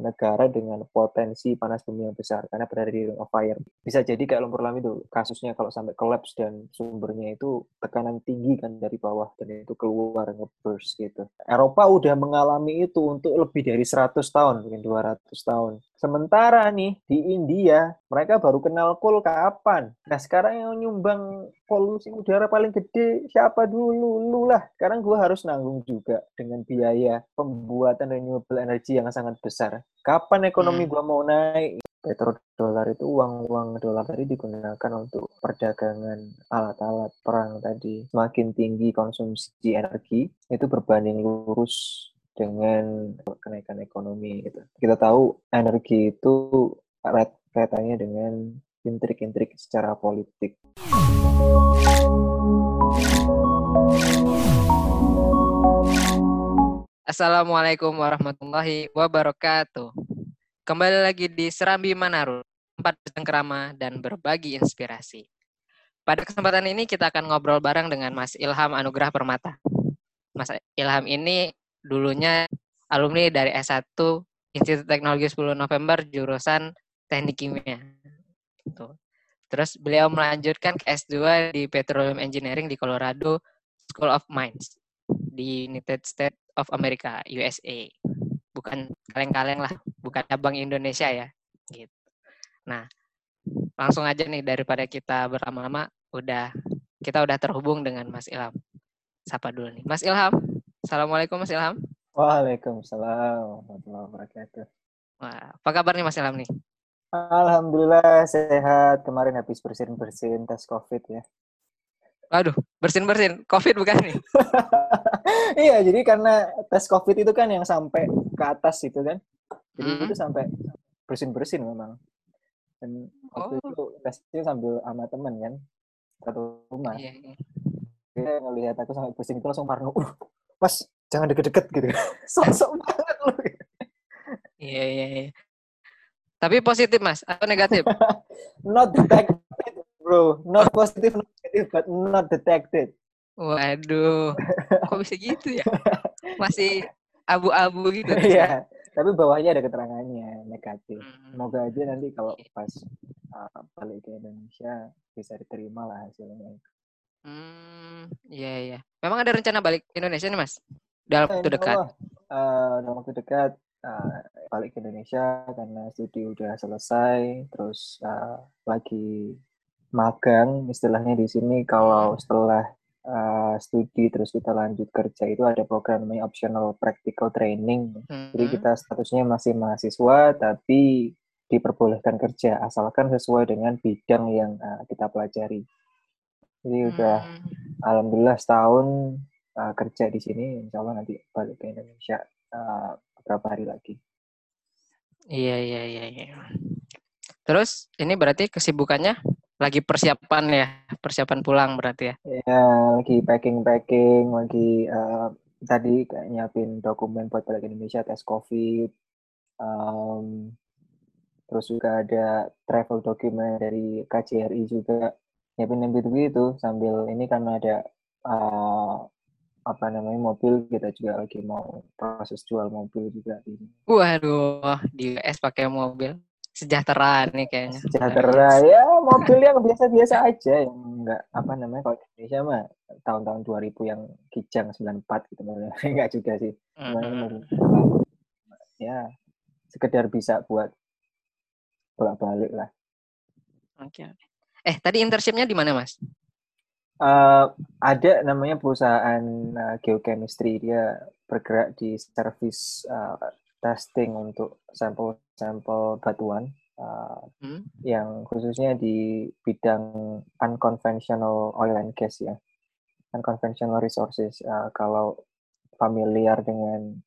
negara dengan potensi panas bumi yang besar karena berada di ring of fire. Bisa jadi kayak lumpur laut itu kasusnya kalau sampai collapse dan sumbernya itu tekanan tinggi kan dari bawah dan itu keluar ngeburst gitu. Eropa udah mengalami itu untuk lebih dari 100 tahun, mungkin 200 tahun. Sementara nih di India mereka baru kenal coal kapan? Nah sekarang yang nyumbang polusi udara paling gede siapa dulu? Lu lah. Sekarang gue harus nanggung juga dengan biaya pembuatan renewable energy yang sangat besar. Kapan ekonomi hmm. gue mau naik? Petrodolar itu uang-uang dolar tadi digunakan untuk perdagangan alat-alat perang tadi. Semakin tinggi konsumsi energi, itu berbanding lurus dengan kenaikan ekonomi gitu. Kita tahu energi itu erat kaitannya dengan intrik-intrik secara politik. Assalamualaikum warahmatullahi wabarakatuh. Kembali lagi di Serambi Manado, tempat bercengkrama dan berbagi inspirasi. Pada kesempatan ini kita akan ngobrol bareng dengan Mas Ilham Anugrah Permata. Mas Ilham ini dulunya alumni dari S1 Institut Teknologi 10 November jurusan Teknik Kimia. Gitu. Terus beliau melanjutkan ke S2 di Petroleum Engineering di Colorado School of Mines di United States of America, USA. Bukan kaleng-kaleng lah, bukan cabang Indonesia ya. Gitu. Nah, langsung aja nih daripada kita berlama-lama, udah kita udah terhubung dengan Mas Ilham. Sapa dulu nih. Mas Ilham, Assalamualaikum Mas Ilham. Waalaikumsalam warahmatullahi wabarakatuh. Wah, apa kabar nih Mas Ilham nih? Alhamdulillah sehat. Kemarin habis bersin-bersin tes COVID ya. Waduh, bersin-bersin. COVID bukan nih? iya, jadi karena tes COVID itu kan yang sampai ke atas itu kan. Jadi hmm. itu sampai bersin-bersin memang. Dan waktu oh. itu tesnya sambil sama temen kan. Satu rumah. Iya, iya. Dia ngelihat aku sampai bersin itu langsung parno. Uh, mas jangan deket-deket gitu. Sosok banget lu. Iya iya iya. Tapi positif mas atau negatif? Not detected bro. Not positive not negative but not detected. Waduh. Kok bisa gitu ya? Masih abu-abu gitu iya. tapi bawahnya ada keterangannya negatif. Hmm. semoga aja nanti kalau pas uh, balik ke Indonesia bisa diterima lah hasilnya Hmm, iya iya. Memang ada rencana balik ke Indonesia nih, Mas? Dalam waktu dekat? Uh, dalam waktu dekat uh, balik ke Indonesia karena studi udah selesai, terus uh, lagi magang istilahnya di sini kalau hmm. setelah uh, studi terus kita lanjut kerja itu ada program namanya optional practical training. Hmm. Jadi kita statusnya masih mahasiswa tapi diperbolehkan kerja asalkan sesuai dengan bidang yang uh, kita pelajari. Jadi hmm. udah alhamdulillah setahun uh, kerja di sini, insya Allah nanti balik ke Indonesia uh, beberapa hari lagi. Iya iya iya. iya. Terus ini berarti kesibukannya lagi persiapan ya, persiapan pulang berarti ya? Iya, lagi packing packing, lagi uh, tadi kayak nyiapin dokumen buat balik ke Indonesia, tes COVID. Um, terus juga ada travel dokumen dari KJRI juga nyiapin yang gitu-gitu sambil ini kan ada uh, apa namanya mobil kita juga lagi mau proses jual mobil juga ini. Waduh, di US pakai mobil sejahtera nih kayaknya. Sejahtera ya mobil yang biasa-biasa aja yang enggak apa namanya kalau di Indonesia mah tahun-tahun 2000 yang kijang 94 gitu enggak juga sih. Mm. Ya sekedar bisa buat bolak-balik lah. Oke. Okay. Eh, tadi internshipnya di mana, Mas? Uh, ada namanya perusahaan uh, geochemistry. Dia bergerak di service uh, testing untuk sampel-sampel batuan. Uh, hmm? yang khususnya di bidang unconventional oil and gas ya, unconventional resources. Uh, kalau familiar dengan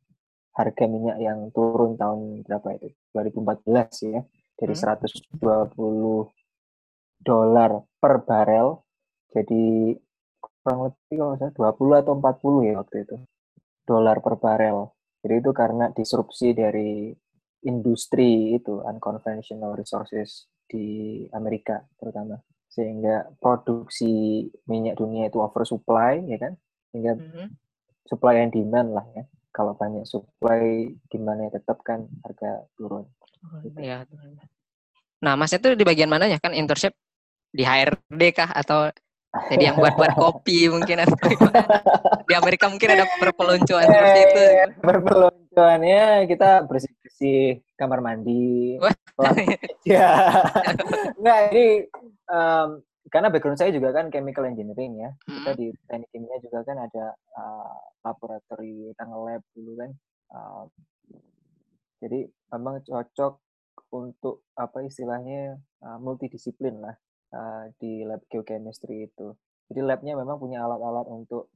harga minyak yang turun tahun berapa itu 2014 ya dari hmm? 120 dolar per barel. Jadi kurang lebih kalau saya 20 atau 40 ya waktu itu. Dolar per barel. Jadi itu karena disrupsi dari industri itu unconventional resources di Amerika terutama sehingga produksi minyak dunia itu oversupply ya kan sehingga mm -hmm. supply and demand lah ya kalau banyak supply demand tetap kan harga turun. Gitu. Iya. Nah, Mas itu di bagian mana ya kan internship di HRD kah atau jadi yang buat-buat kopi mungkin atau di Amerika mungkin ada perpeloncoan yeah, seperti itu. Yeah, perpeloncoannya kita bersih-bersih kamar mandi. ya. Enggak, ini um, karena background saya juga kan chemical engineering ya. Hmm. Kita di teknik kimia juga kan ada uh, laboratori tanggal lab dulu kan. Uh, jadi memang cocok untuk apa istilahnya uh, multidisiplin lah uh, di lab geochemistry itu. Jadi labnya memang punya alat-alat untuk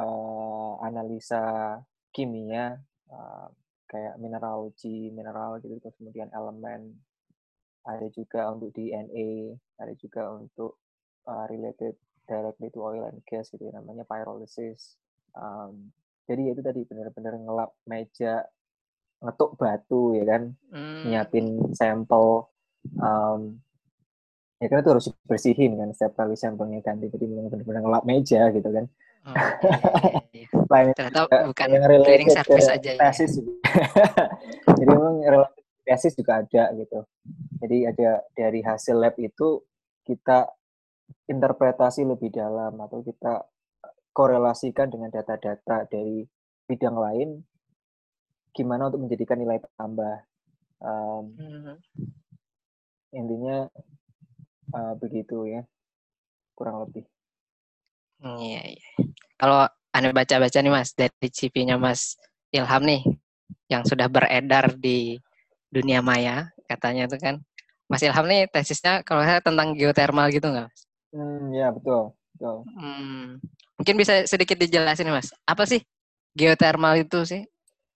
uh, analisa kimia uh, kayak mineralogi, mineral gitu, terus kemudian elemen. Ada juga untuk DNA, ada juga untuk uh, related directly to oil and gas gitu namanya pyrolysis. Um, jadi itu tadi benar-benar ngelap meja ngetuk batu ya kan, hmm. nyiapin sampel um, ya kan itu harus dibersihin kan setiap kali sampelnya ganti jadi benar-benar ngelap meja gitu kan oh, iya, iya. ternyata bukan yang cleaning service aja ya. jadi memang related tesis juga ada gitu jadi ada dari hasil lab itu kita interpretasi lebih dalam atau kita korelasikan dengan data-data dari bidang lain gimana untuk menjadikan nilai tambah um, mm -hmm. intinya uh, begitu ya kurang lebih. Iya iya. Kalau anda baca-baca nih mas dari CV-nya Mas Ilham nih yang sudah beredar di dunia maya katanya itu kan Mas Ilham nih tesisnya kalau saya tentang geothermal gitu nggak mas? Hmm ya betul betul. Hmm, mungkin bisa sedikit dijelasin mas apa sih geothermal itu sih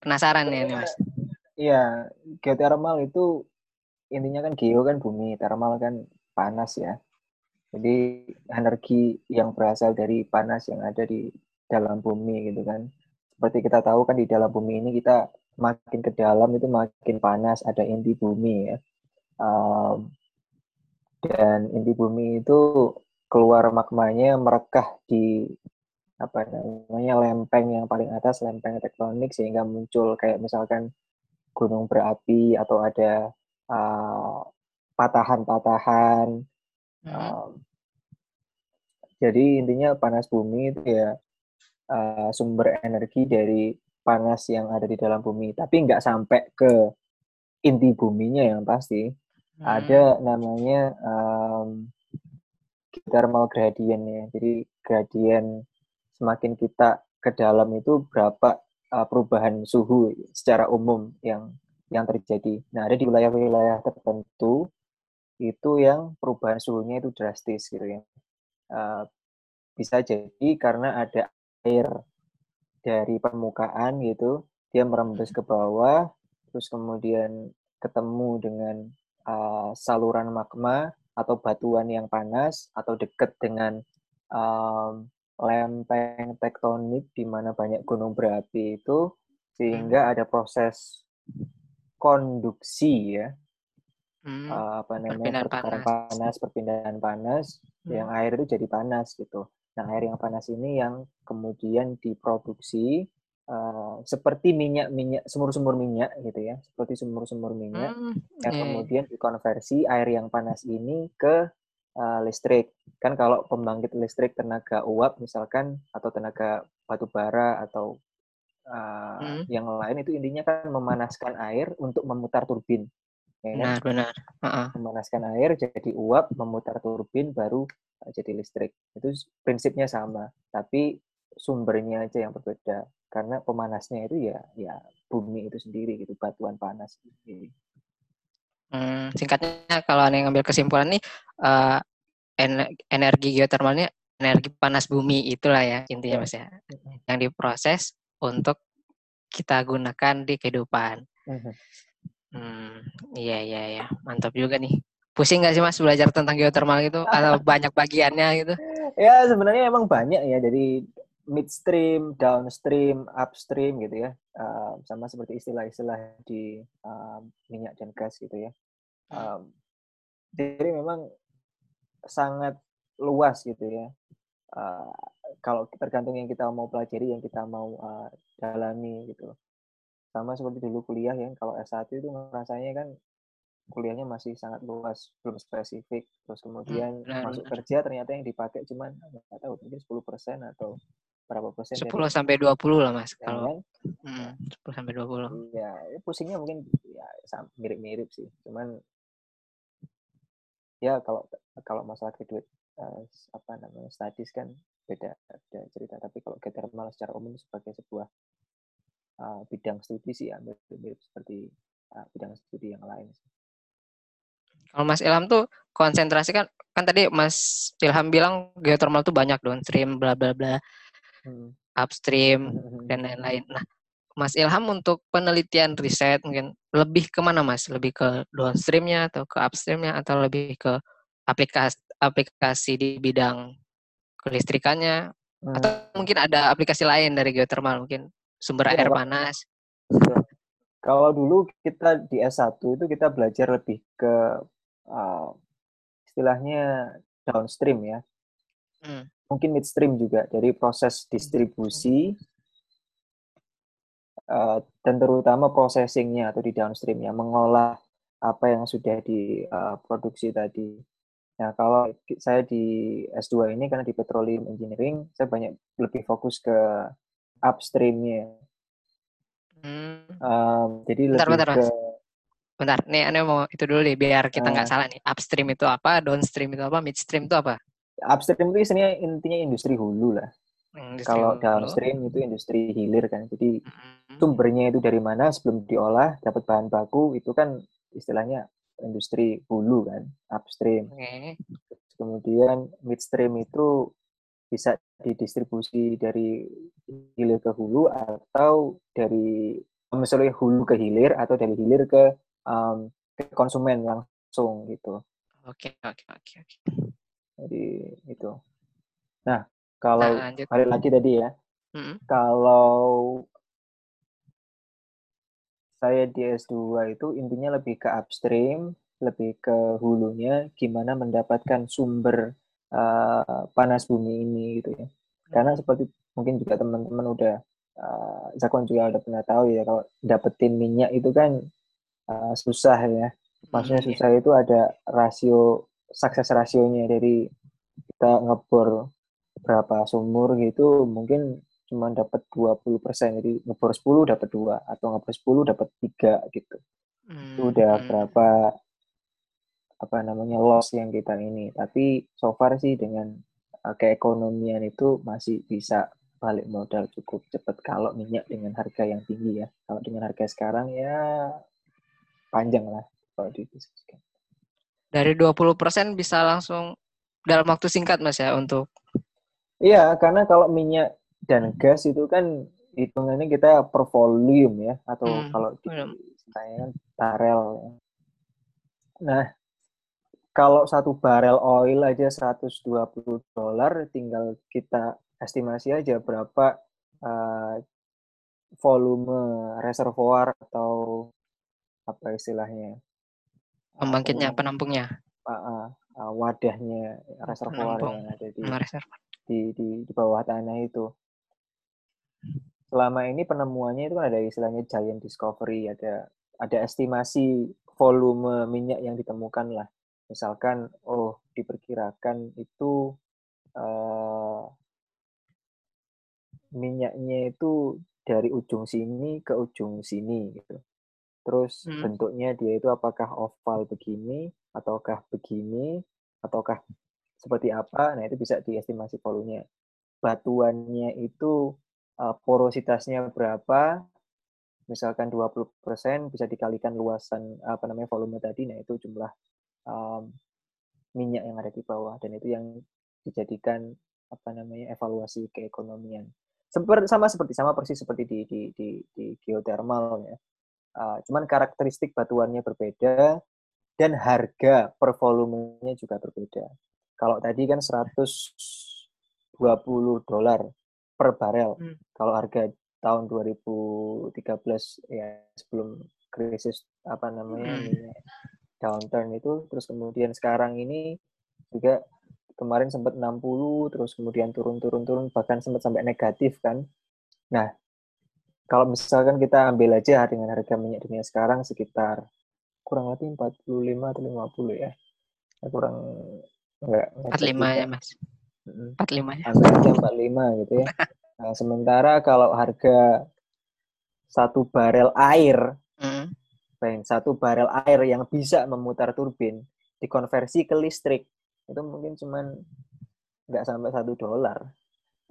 penasaran ya nih mas? Iya geothermal itu intinya kan geo kan bumi, thermal kan panas ya. Jadi energi yang berasal dari panas yang ada di dalam bumi gitu kan. Seperti kita tahu kan di dalam bumi ini kita makin ke dalam itu makin panas, ada inti bumi ya. Um, dan inti bumi itu keluar magmanya merekah di apa namanya lempeng yang paling atas lempeng tektonik sehingga muncul kayak misalkan gunung berapi atau ada uh, patahan-patahan. Hmm. Um, jadi intinya panas bumi itu ya uh, sumber energi dari panas yang ada di dalam bumi, tapi nggak sampai ke inti buminya yang pasti. Hmm. Ada namanya um, thermal gradient ya. Jadi gradient semakin kita ke dalam itu berapa uh, perubahan suhu secara umum yang yang terjadi. Nah, ada di wilayah-wilayah tertentu itu yang perubahan suhunya itu drastis gitu ya. Uh, bisa jadi karena ada air dari permukaan gitu, dia merembes ke bawah, terus kemudian ketemu dengan uh, saluran magma atau batuan yang panas atau dekat dengan um, lempeng tektonik di mana banyak gunung berapi itu sehingga hmm. ada proses konduksi ya hmm, uh, apa namanya pertukaran panas. panas perpindahan panas hmm. yang air itu jadi panas gitu nah air yang panas ini yang kemudian diproduksi uh, seperti minyak minyak sumur-sumur minyak gitu ya seperti sumur-sumur minyak hmm, yang kemudian dikonversi air yang panas ini ke uh, listrik kan kalau pembangkit listrik tenaga uap misalkan atau tenaga batu bara atau uh, hmm. yang lain itu intinya kan memanaskan air untuk memutar turbin ya kan? Benar, benar. Uh-uh. Memanaskan air jadi uap, memutar turbin baru uh, jadi listrik. Itu prinsipnya sama, tapi sumbernya aja yang berbeda. Karena pemanasnya itu ya ya bumi itu sendiri gitu, batuan panas sendiri. Hmm, singkatnya kalau anda ngambil kesimpulan nih uh, energi geotermalnya energi panas bumi itulah ya intinya mas ya yang diproses untuk kita gunakan di kehidupan. Mhm. Hmm, iya iya iya, mantap juga nih. Pusing nggak sih mas belajar tentang geothermal itu atau banyak bagiannya gitu? Ya sebenarnya emang banyak ya dari midstream, downstream, upstream gitu ya, uh, sama seperti istilah-istilah di uh, minyak dan gas gitu ya. Um, jadi memang sangat luas gitu ya. uh, kalau tergantung yang kita mau pelajari, yang kita mau uh, dalami gitu. Sama seperti dulu kuliah ya, kalau S1 itu rasanya kan kuliahnya masih sangat luas, belum spesifik. Terus kemudian hmm, masuk benar. kerja ternyata yang dipakai cuman nggak tahu mungkin 10% atau berapa persen 10 dari, sampai 20 lah Mas ya, kalau kan? hmm, 10 sampai 20. Ya, ya pusingnya mungkin ya mirip-mirip sih. Cuman ya kalau kalau masalah graduate uh, apa namanya statis kan beda beda cerita tapi kalau geothermal secara umum sebagai sebuah uh, bidang studi sih ya mirip, seperti uh, bidang studi yang lain kalau Mas Ilham tuh konsentrasi kan kan tadi Mas Ilham bilang geothermal tuh banyak downstream bla bla bla hmm. upstream dan lain-lain nah Mas Ilham untuk penelitian riset mungkin lebih ke mana Mas? Lebih ke downstreamnya atau ke upstreamnya atau lebih ke aplikasi aplikasi di bidang kelistrikannya hmm. atau mungkin ada aplikasi lain dari geothermal mungkin sumber ya, air panas. Kalau dulu kita di S1 itu kita belajar lebih ke uh, istilahnya downstream ya. Hmm. Mungkin midstream juga dari proses distribusi uh, dan terutama processingnya atau di downstreamnya mengolah apa yang sudah diproduksi uh, tadi. Nah, kalau saya di S2 ini karena di petroleum engineering, saya banyak lebih fokus ke upstreamnya. Hmm. Um, jadi bentar, lebih bentar, ke Bentar, nih Anda mau itu dulu nih biar kita nggak uh, salah nih. Upstream itu apa, downstream itu apa, midstream itu apa? Upstream itu intinya intinya industri hulu lah. Industri Kalau downstream itu industri hilir kan. Jadi hmm. sumbernya itu dari mana sebelum diolah dapat bahan baku itu kan istilahnya industri hulu kan, upstream. Okay. Kemudian midstream itu bisa didistribusi dari hilir ke hulu atau dari misalnya hulu ke hilir atau dari hilir ke um, ke konsumen langsung gitu. Oke oke oke oke. Jadi itu. Nah kalau nah, balik lagi tadi ya, mm-hmm. kalau saya di S2 itu intinya lebih ke upstream, lebih ke hulunya, gimana mendapatkan sumber uh, panas bumi ini gitu ya. Karena seperti mungkin juga teman-teman udah, uh, Zakwan juga udah pernah tahu ya, kalau dapetin minyak itu kan uh, susah ya. Maksudnya susah itu ada rasio, sukses rasionya dari kita ngebor berapa sumur gitu, mungkin cuma dapat 20 persen jadi ngebor 10 dapat dua atau ngebor 10 dapat tiga gitu hmm. itu udah hmm. berapa apa namanya loss yang kita ini. Tapi so far sih dengan uh, keekonomian itu masih bisa balik modal cukup cepat kalau minyak dengan harga yang tinggi ya. Kalau dengan harga sekarang ya panjang lah kalau didiskusikan dari 20% bisa langsung dalam waktu singkat mas ya untuk Iya, karena kalau minyak dan gas itu kan hitungannya kita per volume ya atau hmm, kalau saya barel ya. Nah, kalau satu barel oil aja 120 dolar tinggal kita estimasi aja berapa uh, volume reservoir atau apa istilahnya pembangkitnya penampungnya. uh, uh, wadahnya reservoir yang ada di, di di di bawah tanah itu. Selama ini penemuannya itu kan ada istilahnya giant discovery, ada ada estimasi volume minyak yang ditemukan lah. Misalkan, oh diperkirakan itu uh, minyaknya itu dari ujung sini ke ujung sini gitu. Terus hmm. bentuknya dia itu apakah oval begini, ataukah begini, ataukah seperti apa? Nah itu bisa diestimasi volumenya. Batuannya itu uh, porositasnya berapa, misalkan 20% bisa dikalikan luasan apa namanya volume tadi, nah itu jumlah um, minyak yang ada di bawah dan itu yang dijadikan apa namanya evaluasi keekonomian. Seperti sama seperti sama persis seperti di di di, di geothermal ya. Uh, cuman karakteristik batuannya berbeda dan harga per volumenya juga berbeda. Kalau tadi kan 120 dolar per barel. Hmm. Kalau harga tahun 2013 ya sebelum krisis apa namanya hmm. Downturn itu terus kemudian sekarang ini juga kemarin sempat 60 terus kemudian turun-turun-turun bahkan sempat sampai negatif kan. Nah, kalau misalkan kita ambil aja dengan harga minyak dunia sekarang sekitar kurang lebih 45 atau 50 ya. ya kurang enggak 45 ya, Mas. 45 ya. Ambil aja 45 gitu ya. Nah, sementara kalau harga satu barel air, mm. Satu barel air yang bisa memutar turbin dikonversi ke listrik itu mungkin cuman nggak sampai satu dolar.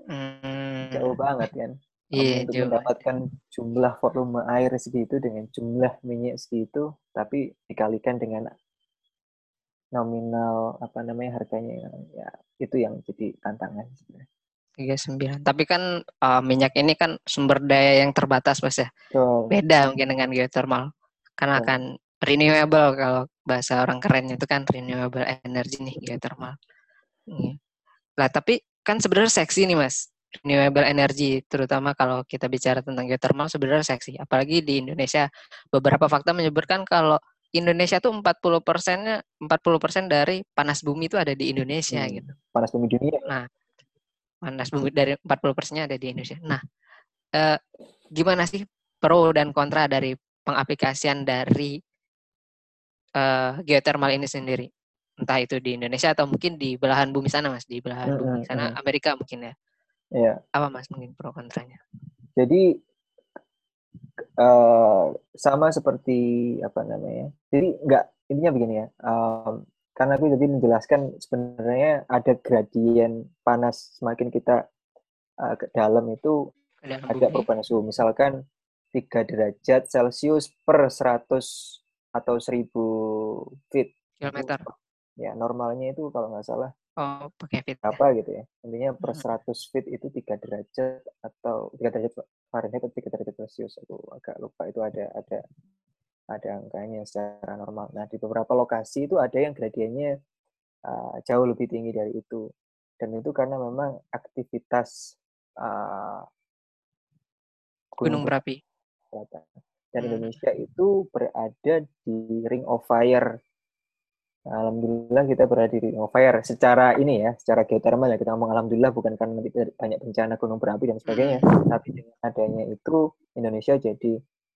Mm. Jauh banget kan. Iya, untuk mendapatkan jumlah volume air segitu dengan jumlah minyak segitu, tapi dikalikan dengan nominal apa namanya harganya ya itu yang jadi tantangan sebenarnya. 39. Tapi kan uh, minyak ini kan sumber daya yang terbatas Mas ya. Beda mungkin dengan geothermal. Karena oh. kan renewable kalau bahasa orang kerennya itu kan renewable energy nih geothermal. Iya. Lah tapi kan sebenarnya seksi nih Mas renewable energy, terutama kalau kita bicara tentang geothermal sebenarnya seksi. Apalagi di Indonesia, beberapa fakta menyebutkan kalau Indonesia tuh 40 persennya 40 persen dari panas bumi itu ada di Indonesia hmm, gitu. Panas bumi dunia. Nah, panas bumi dari 40 persennya ada di Indonesia. Nah, eh, gimana sih pro dan kontra dari pengaplikasian dari eh, geothermal ini sendiri? Entah itu di Indonesia atau mungkin di belahan bumi sana, mas, di belahan hmm, bumi sana hmm. Amerika mungkin ya. Iya. Apa mas mungkin pro kontranya? Jadi uh, sama seperti apa namanya? Jadi nggak intinya begini ya. Um, karena aku jadi menjelaskan sebenarnya ada gradien panas semakin kita uh, ke dalam itu dalam ada perubahan suhu. Misalkan 3 derajat Celcius per 100 atau 1000 feet. Kilometer. Ya, normalnya itu kalau nggak salah Oh, pakai feet. Apa gitu ya. Intinya per 100 feet itu 3 derajat atau 3 derajat Fahrenheit atau 3 derajat Celcius. Aku agak lupa itu ada ada ada angkanya secara normal. Nah, di beberapa lokasi itu ada yang gradiennya uh, jauh lebih tinggi dari itu. Dan itu karena memang aktivitas uh, gunung, gunung berapi. Dan hmm. Indonesia itu berada di Ring of Fire Alhamdulillah kita berada di Ring of Fire secara ini ya, secara geothermal ya kita ngomong alhamdulillah bukan karena banyak bencana gunung berapi dan sebagainya, hmm. tapi dengan adanya itu Indonesia jadi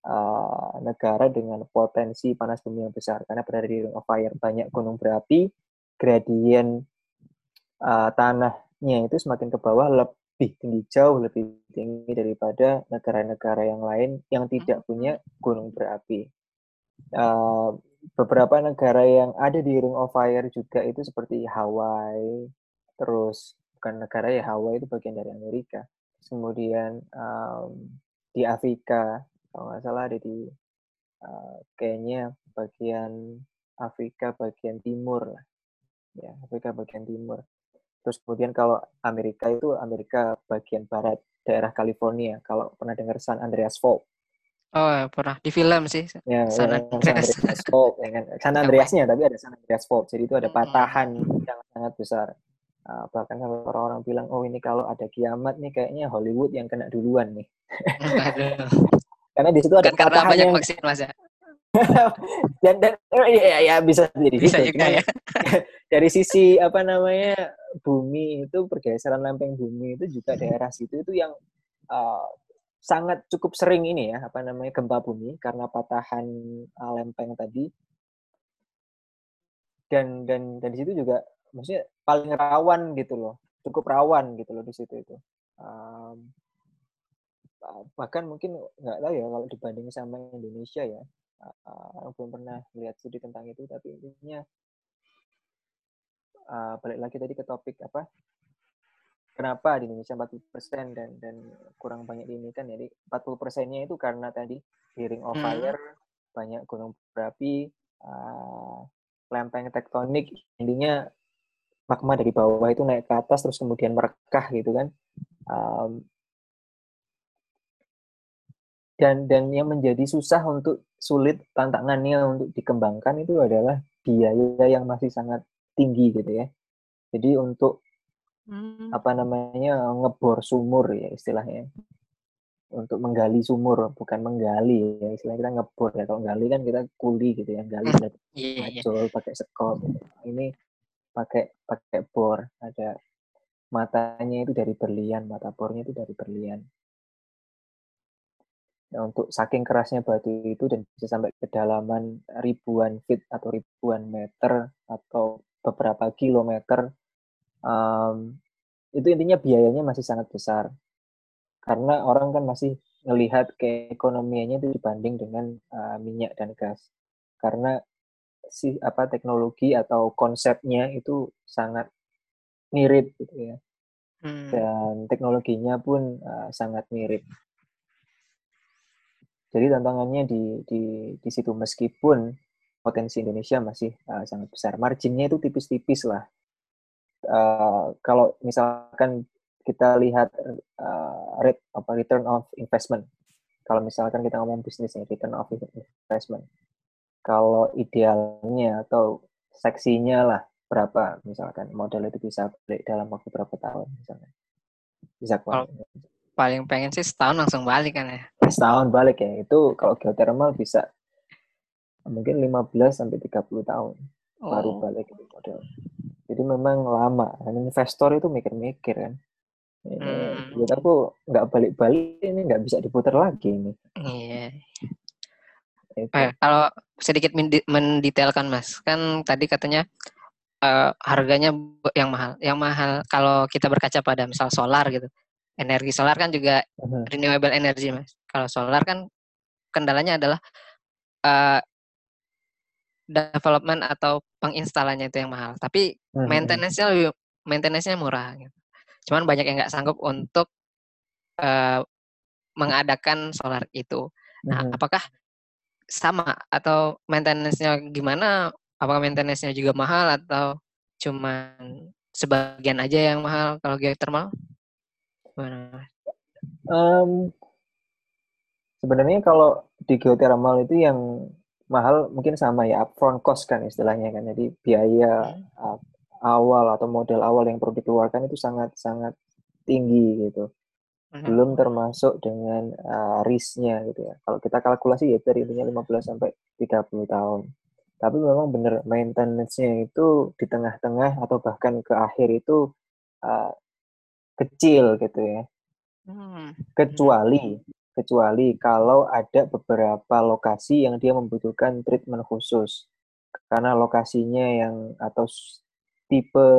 uh, negara dengan potensi panas bumi yang besar karena berada di Ring of Fire banyak gunung berapi, gradien uh, tanahnya itu semakin ke bawah lebih tinggi jauh lebih tinggi daripada negara-negara yang lain yang tidak punya gunung berapi. Uh, beberapa negara yang ada di Ring of Fire juga itu seperti Hawaii, terus bukan negara ya Hawaii itu bagian dari Amerika. Kemudian um, di Afrika, kalau nggak salah ada di uh, Kenya bagian Afrika bagian timur lah, ya Afrika bagian timur. Terus kemudian kalau Amerika itu Amerika bagian barat daerah California. Kalau pernah dengar San Andreas Fault, Oh, ya, pernah di film sih. Ya, San Andreas. San Andreas Fault, ya kan? San Andreasnya, tapi ada San Andreas Fault. Jadi itu ada hmm. patahan hmm. yang sangat besar. Uh, bahkan kalau orang-orang bilang, oh ini kalau ada kiamat nih kayaknya Hollywood yang kena duluan nih. karena di situ ada Bukan karena banyak yang... vaksin mas ya. dan dan ya, ya bisa jadi bisa gitu. juga ya. dari sisi apa namanya bumi itu pergeseran lempeng bumi itu juga daerah situ itu yang uh, sangat cukup sering ini ya apa namanya gempa bumi karena patahan uh, lempeng tadi. Dan dan dan di situ juga maksudnya paling rawan gitu loh cukup rawan gitu loh di situ itu. Um, bahkan mungkin nggak tahu ya kalau dibanding sama Indonesia ya uh, belum pernah lihat studi tentang itu tapi intinya uh, balik lagi tadi ke topik apa kenapa di Indonesia 40% dan dan kurang banyak ini kan jadi 40 persennya itu karena tadi hearing of hmm. fire hmm. banyak gunung berapi uh, lempeng tektonik intinya magma dari bawah itu naik ke atas terus kemudian merekah gitu kan um, dan dan yang menjadi susah untuk sulit tantangannya untuk dikembangkan itu adalah biaya yang masih sangat tinggi gitu ya jadi untuk Hmm. Apa namanya, ngebor sumur ya istilahnya. Untuk menggali sumur, bukan menggali ya, istilahnya kita ngebor ya. Kalau gali kan kita kuli gitu ya, gali hmm. yeah, yeah. pakai sekop gitu. Ini pakai pakai bor ada matanya itu dari berlian mata bornya itu dari berlian nah, untuk saking kerasnya batu itu dan bisa sampai kedalaman ribuan feet atau ribuan meter atau beberapa kilometer um, itu intinya biayanya masih sangat besar. Karena orang kan masih melihat keekonomiannya itu dibanding dengan uh, minyak dan gas. Karena si apa teknologi atau konsepnya itu sangat mirip gitu ya. Hmm. dan teknologinya pun uh, sangat mirip. Jadi tantangannya di di di situ. Meskipun potensi Indonesia masih uh, sangat besar. Marginnya itu tipis-tipis lah. Uh, kalau misalkan kita lihat uh, rate apa return of investment. Kalau misalkan kita ngomong bisnis ini return of investment. Kalau idealnya atau seksinya lah berapa misalkan modal itu bisa balik dalam waktu berapa tahun misalnya. Bisa kalau paling pengen sih setahun langsung balik kan ya. Setahun balik ya. Itu kalau geothermal bisa mungkin 15 sampai 30 tahun oh. baru balik itu modal jadi memang lama dan investor itu mikir-mikir kan ini hmm. buat aku nggak balik-balik ini nggak bisa diputar lagi ini iya Eh, kalau sedikit mendetailkan mas, kan tadi katanya uh, harganya yang mahal. Yang mahal kalau kita berkaca pada misal solar gitu, energi solar kan juga uh-huh. renewable energy mas. Kalau solar kan kendalanya adalah uh, development atau penginstalannya itu yang mahal. Tapi uh-huh. maintenance-nya lebih maintenance-nya murah. Gitu. Cuman banyak yang nggak sanggup untuk uh, mengadakan solar itu. Nah, uh-huh. apakah sama atau maintenance-nya gimana? Apakah maintenance-nya juga mahal atau cuman sebagian aja yang mahal kalau geothermal? Gimana? Um, sebenarnya kalau di geothermal itu yang mahal mungkin sama ya upfront cost kan istilahnya kan. Jadi biaya hmm. awal atau modal awal yang perlu dikeluarkan itu sangat sangat tinggi gitu. Mhm. belum termasuk dengan uh, risknya gitu ya. Kalau kita kalkulasi ya dari intinya 15 sampai 30 tahun. Tapi memang benar maintenance-nya itu di tengah-tengah atau bahkan ke akhir itu uh, kecil gitu ya. Hmm. Kecuali kecuali kalau ada beberapa lokasi yang dia membutuhkan treatment khusus. Karena lokasinya yang atau tipe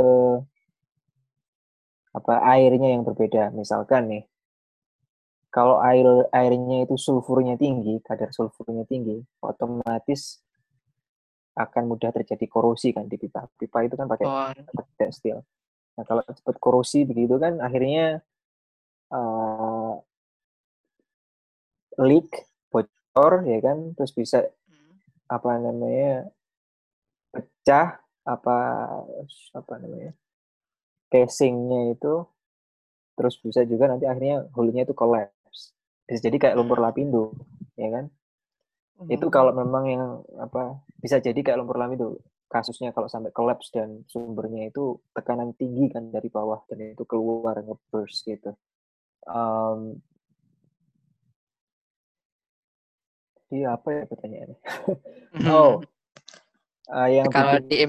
apa airnya yang berbeda. Misalkan nih kalau air airnya itu sulfurnya tinggi, kadar sulfurnya tinggi, otomatis akan mudah terjadi korosi kan di pipa. Pipa itu kan pakai oh. tekstil. Nah kalau cepat korosi begitu kan akhirnya uh, leak, bocor ya kan, terus bisa hmm. apa namanya pecah apa apa namanya casingnya itu terus bisa juga nanti akhirnya hulunya itu collapse bisa jadi kayak lumpur hmm. lapindo ya kan hmm. itu kalau memang yang apa bisa jadi kayak lumpur lapindo kasusnya kalau sampai collapse dan sumbernya itu tekanan tinggi kan dari bawah dan itu keluar ngeburst gitu um, jadi apa ya pertanyaannya? Hmm. oh uh, yang kalau di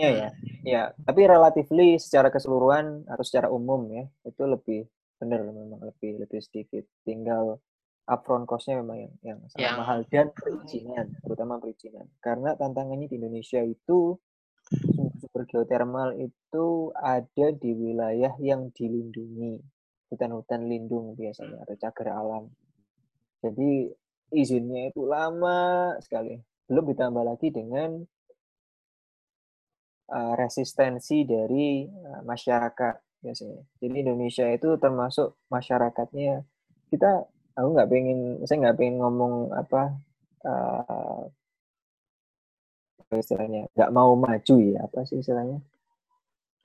nya ya? Ya tapi relatively secara keseluruhan atau secara umum ya itu lebih benar memang lebih lebih sedikit. Tinggal upfront cost-nya memang yang yang sangat yang... mahal dan perizinan terutama perizinan. Karena tantangannya di Indonesia itu sumber geothermal itu ada di wilayah yang dilindungi. Hutan-hutan lindung biasanya atau cagar alam. Jadi izinnya itu lama sekali. Belum ditambah lagi dengan uh, resistensi dari uh, masyarakat biasanya. Jadi Indonesia itu termasuk masyarakatnya. Kita aku nggak pengen saya nggak pengen ngomong apa uh, istilahnya nggak mau maju ya apa sih istilahnya?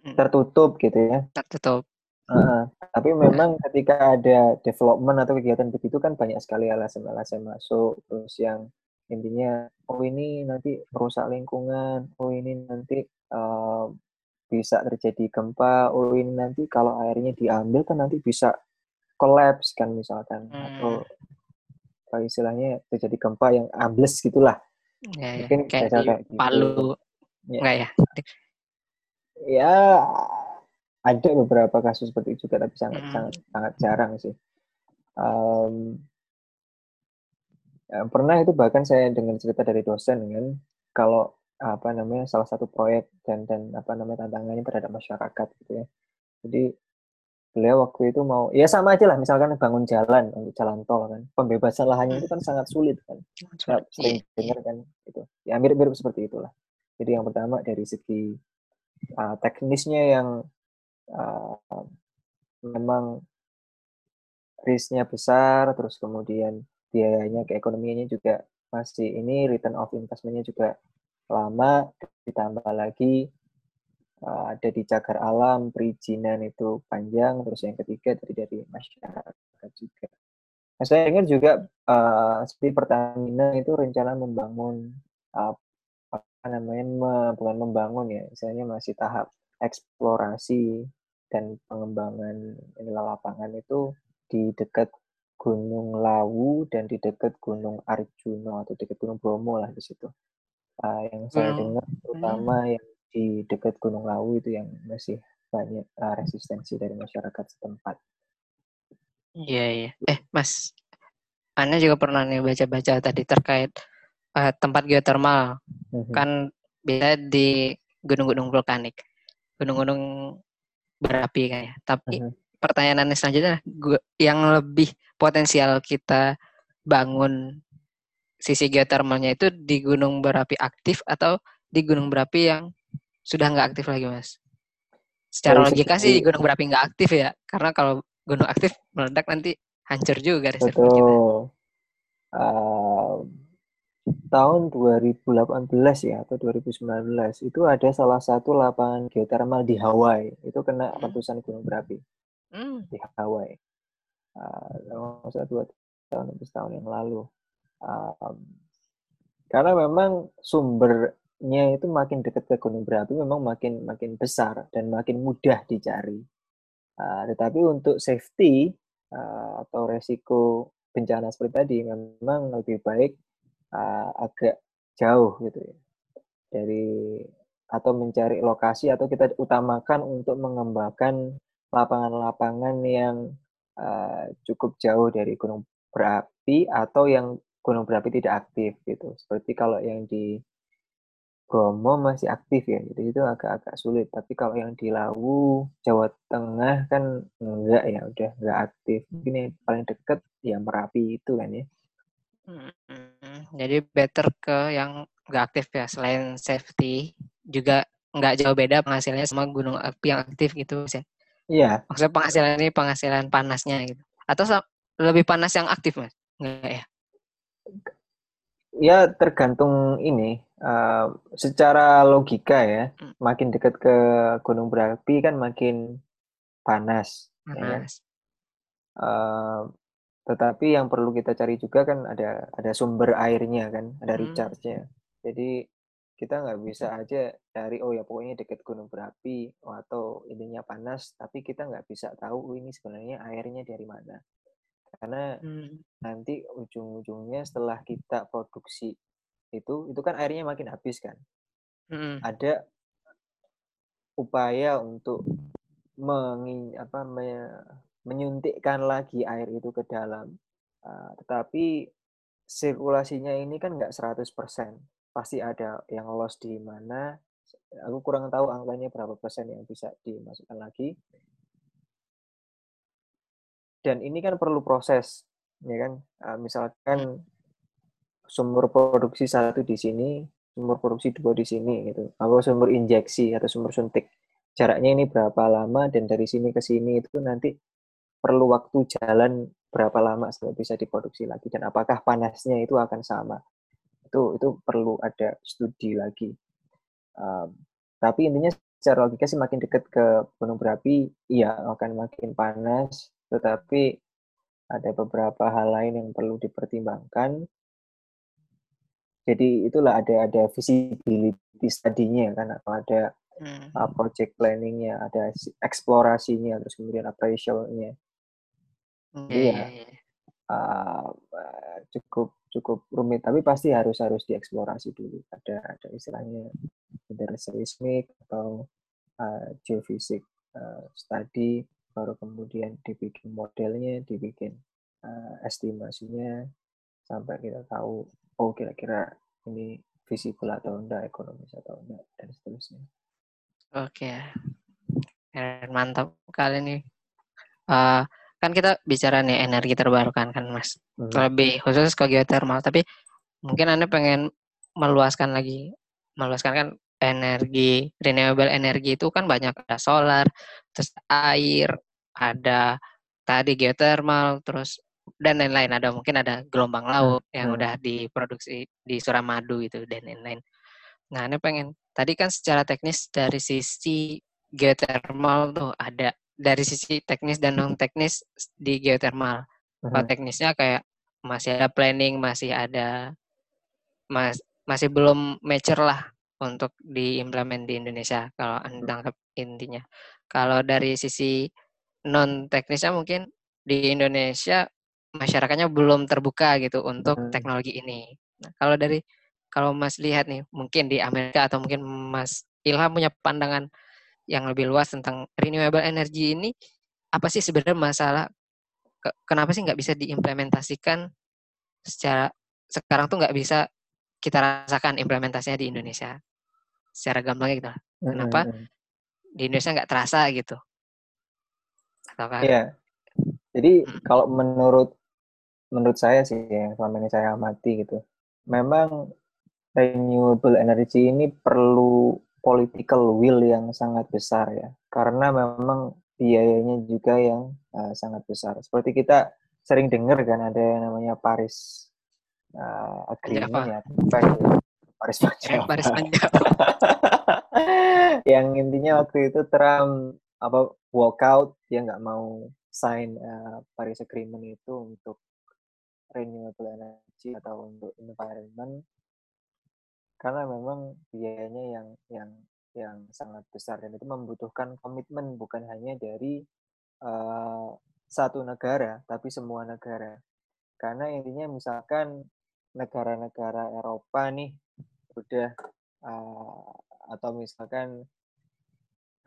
Hmm. tertutup gitu ya. Tertutup uh, tapi memang ketika ada development atau kegiatan begitu kan banyak sekali alasan-alasan masuk terus yang intinya oh ini nanti merusak lingkungan oh ini nanti uh, bisa terjadi gempa oh ini nanti kalau airnya diambil kan nanti bisa collapse kan misalkan hmm. atau apa istilahnya terjadi gempa yang ambles gitulah ya, ya. mungkin kayak, kayak gitu. Palu ya. enggak ya ya ada beberapa kasus seperti itu juga tapi sangat Hmm. sangat sangat jarang sih. Um, ya, pernah itu bahkan saya dengar cerita dari dosen kan kalau apa namanya salah satu proyek dan dan apa namanya tantangannya terhadap masyarakat gitu ya. Jadi beliau waktu itu mau ya sama aja lah misalkan bangun jalan untuk jalan tol kan pembebasan lahannya itu kan sangat sulit kan ya, sering iya. dengar kan itu ya mirip-mirip seperti itulah jadi yang pertama dari segi uh, teknisnya yang memang risknya besar terus kemudian biayanya keekonomiannya juga masih ini return of investmentnya juga lama ditambah lagi ada di cagar alam perizinan itu panjang terus yang ketiga dari dari masyarakat juga. Nah, saya dengar juga uh, seperti Pertamina itu rencana membangun uh, apa namanya bukan membangun ya misalnya masih tahap eksplorasi dan pengembangan inilah lapangan itu di dekat Gunung Lawu dan di dekat Gunung Arjuna atau dekat Gunung Bromo lah di situ. Uh, yang saya Gunung- dengar terutama yang di dekat Gunung Lawu itu yang masih banyak uh, resistensi dari masyarakat setempat. Iya, iya. Eh, Mas, Anda juga pernah nih baca-baca tadi terkait eh, tempat geotermal. Mhm. Kan bisa di gunung-gunung vulkanik, gunung-gunung berapi ya. Tapi Mhm. pertanyaan Anda selanjutnya, gua- yang lebih potensial kita bangun sisi geotermalnya itu di gunung berapi aktif atau di gunung berapi yang sudah nggak aktif lagi, Mas? Secara Dari logika sih gunung berapi nggak aktif ya, karena kalau gunung aktif meledak nanti hancur juga reservoir kita. Uh, tahun 2018 ya atau 2019 itu ada salah satu lapangan geotermal di Hawaii itu kena Hmm. letusan gunung berapi Hmm. di Hawaii. Uh, dua tahun atau setahun yang lalu. Um, karena memang sumbernya itu makin dekat ke gunung berapi memang makin makin besar dan makin mudah dicari. Uh, tetapi untuk safety uh, atau resiko bencana seperti tadi memang lebih baik uh, agak jauh gitu ya. Dari atau mencari lokasi atau kita utamakan untuk mengembangkan lapangan-lapangan yang uh, cukup jauh dari gunung berapi atau yang gunung berapi tidak aktif gitu. Seperti kalau yang di Bromo masih aktif ya jadi itu agak-agak sulit. Tapi kalau yang di Lawu Jawa Tengah kan enggak ya udah enggak aktif. Yang paling dekat ya Merapi itu kan ya. Hmm, Jadi better ke yang nggak aktif ya. Selain safety, juga nggak jauh beda penghasilannya sama gunung api yang aktif gitu. Mas, ya. iya Maksudnya penghasilan ini penghasilan panasnya gitu. Atau lebih panas yang aktif mas? Nggak ya? ya tergantung ini uh, secara logika ya Hmm. makin dekat ke gunung berapi kan makin panas ya kan? Panas. Uh, tetapi yang perlu kita cari juga kan ada ada sumber airnya kan ada Hmm. recharge-nya jadi kita nggak bisa aja cari oh ya pokoknya dekat gunung berapi atau ininya panas tapi kita nggak bisa tahu oh, ini sebenarnya airnya dari mana karena Hmm. nanti ujung-ujungnya setelah kita produksi itu itu kan airnya makin habis kan Hmm. ada upaya untuk mengin, apa, me- menyuntikkan lagi air itu ke dalam. Uh, tetapi sirkulasinya ini kan nggak 100% pasti ada yang loss di mana. Aku kurang tahu angkanya berapa persen yang bisa dimasukkan lagi. Dan ini kan perlu proses ya kan? Uh, misalkan sumber produksi satu di sini sumber produksi dua di sini gitu. Atau sumber injeksi atau sumber suntik. Jaraknya ini berapa lama dan dari sini ke sini itu nanti perlu waktu jalan berapa lama sampai bisa diproduksi lagi dan apakah panasnya itu akan sama. Itu itu perlu ada studi lagi. Um, tapi intinya secara logika sih makin dekat ke gunung berapi iya akan makin panas tetapi ada beberapa hal lain yang perlu dipertimbangkan. Jadi itulah ada ada visibility study-nya kan atau ada Hmm. uh, project planning-nya ada eksplorasinya terus kemudian appraisal-nya Iya, iya. uh, uh, cukup cukup rumit tapi pasti harus harus dieksplorasi dulu. Ada ada istilahnya ada seismik atau uh, geofisik uh, study baru kemudian dibikin modelnya dibikin uh, estimasinya sampai kita tahu oh kira-kira ini visible atau enggak ekonomis atau enggak dan seterusnya. Oke. Mantap kali ini uh, kan kita bicara nih energi terbarukan kan mas hmm. lebih khusus ke geothermal tapi mungkin anda pengen meluaskan lagi meluaskan kan energi renewable energi itu kan banyak ada solar terus air ada tadi geothermal terus dan lain-lain ada mungkin ada gelombang hmm, laut yang hmm. udah diproduksi di Suramadu itu dan lain-lain nah ini pengen tadi kan secara teknis dari sisi geothermal tuh ada dari sisi teknis dan non teknis di geothermal kalau hmm. teknisnya kayak masih ada planning masih ada mas masih belum mature lah untuk diimplement di Indonesia kalau anda tangkap intinya. Kalau dari sisi non teknisnya mungkin di Indonesia masyarakatnya belum terbuka gitu untuk hmm. teknologi ini. Nah, kalau dari kalau Mas lihat nih mungkin di Amerika atau mungkin Mas Ilham punya pandangan yang lebih luas tentang renewable energy ini apa sih sebenarnya masalah kenapa sih nggak bisa diimplementasikan secara sekarang tuh nggak bisa kita rasakan implementasinya di Indonesia secara gampangnya gitu. Kenapa hmm. di Indonesia nggak terasa gitu? Ataukah? Iya. Jadi hmm. kalau menurut menurut saya sih yang selama ini saya amati gitu, memang renewable energy ini perlu political will yang sangat besar ya, karena memang biayanya juga yang uh, sangat besar. Seperti kita sering dengar kan ada yang namanya Paris uh, agreement ya, Paris. Paris Panjang. yang intinya waktu itu Trump apa walkout dia nggak mau sign uh, Paris Agreement itu untuk renewable energy atau untuk environment karena memang biayanya yang yang yang sangat besar dan itu membutuhkan komitmen bukan hanya dari uh, satu negara tapi semua negara karena intinya misalkan negara-negara Eropa nih udah uh, atau misalkan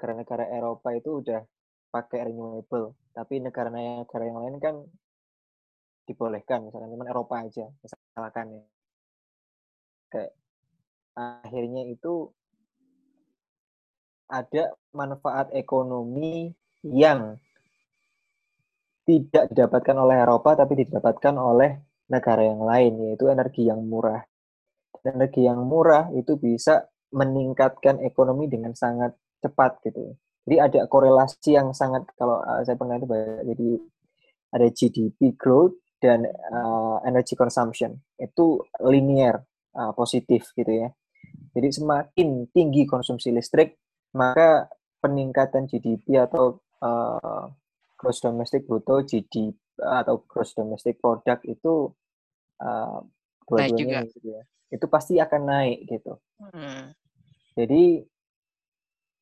negara-negara Eropa itu udah pakai renewable, tapi negara-negara yang lain kan dibolehkan, misalkan cuma Eropa aja, misalkan ya. Kayak akhirnya itu ada manfaat ekonomi yang tidak didapatkan oleh Eropa tapi didapatkan oleh negara yang lain yaitu energi yang murah energi yang murah itu bisa meningkatkan ekonomi dengan sangat cepat gitu. Jadi ada korelasi yang sangat kalau uh, saya pernah itu jadi ada GDP growth dan uh, energy consumption itu linear uh, positif gitu ya. Jadi semakin tinggi konsumsi listrik maka peningkatan GDP atau uh, gross domestic bruto GDP atau gross domestic product itu uh, dua-duanya gitu ya itu pasti akan naik gitu. Hmm. Jadi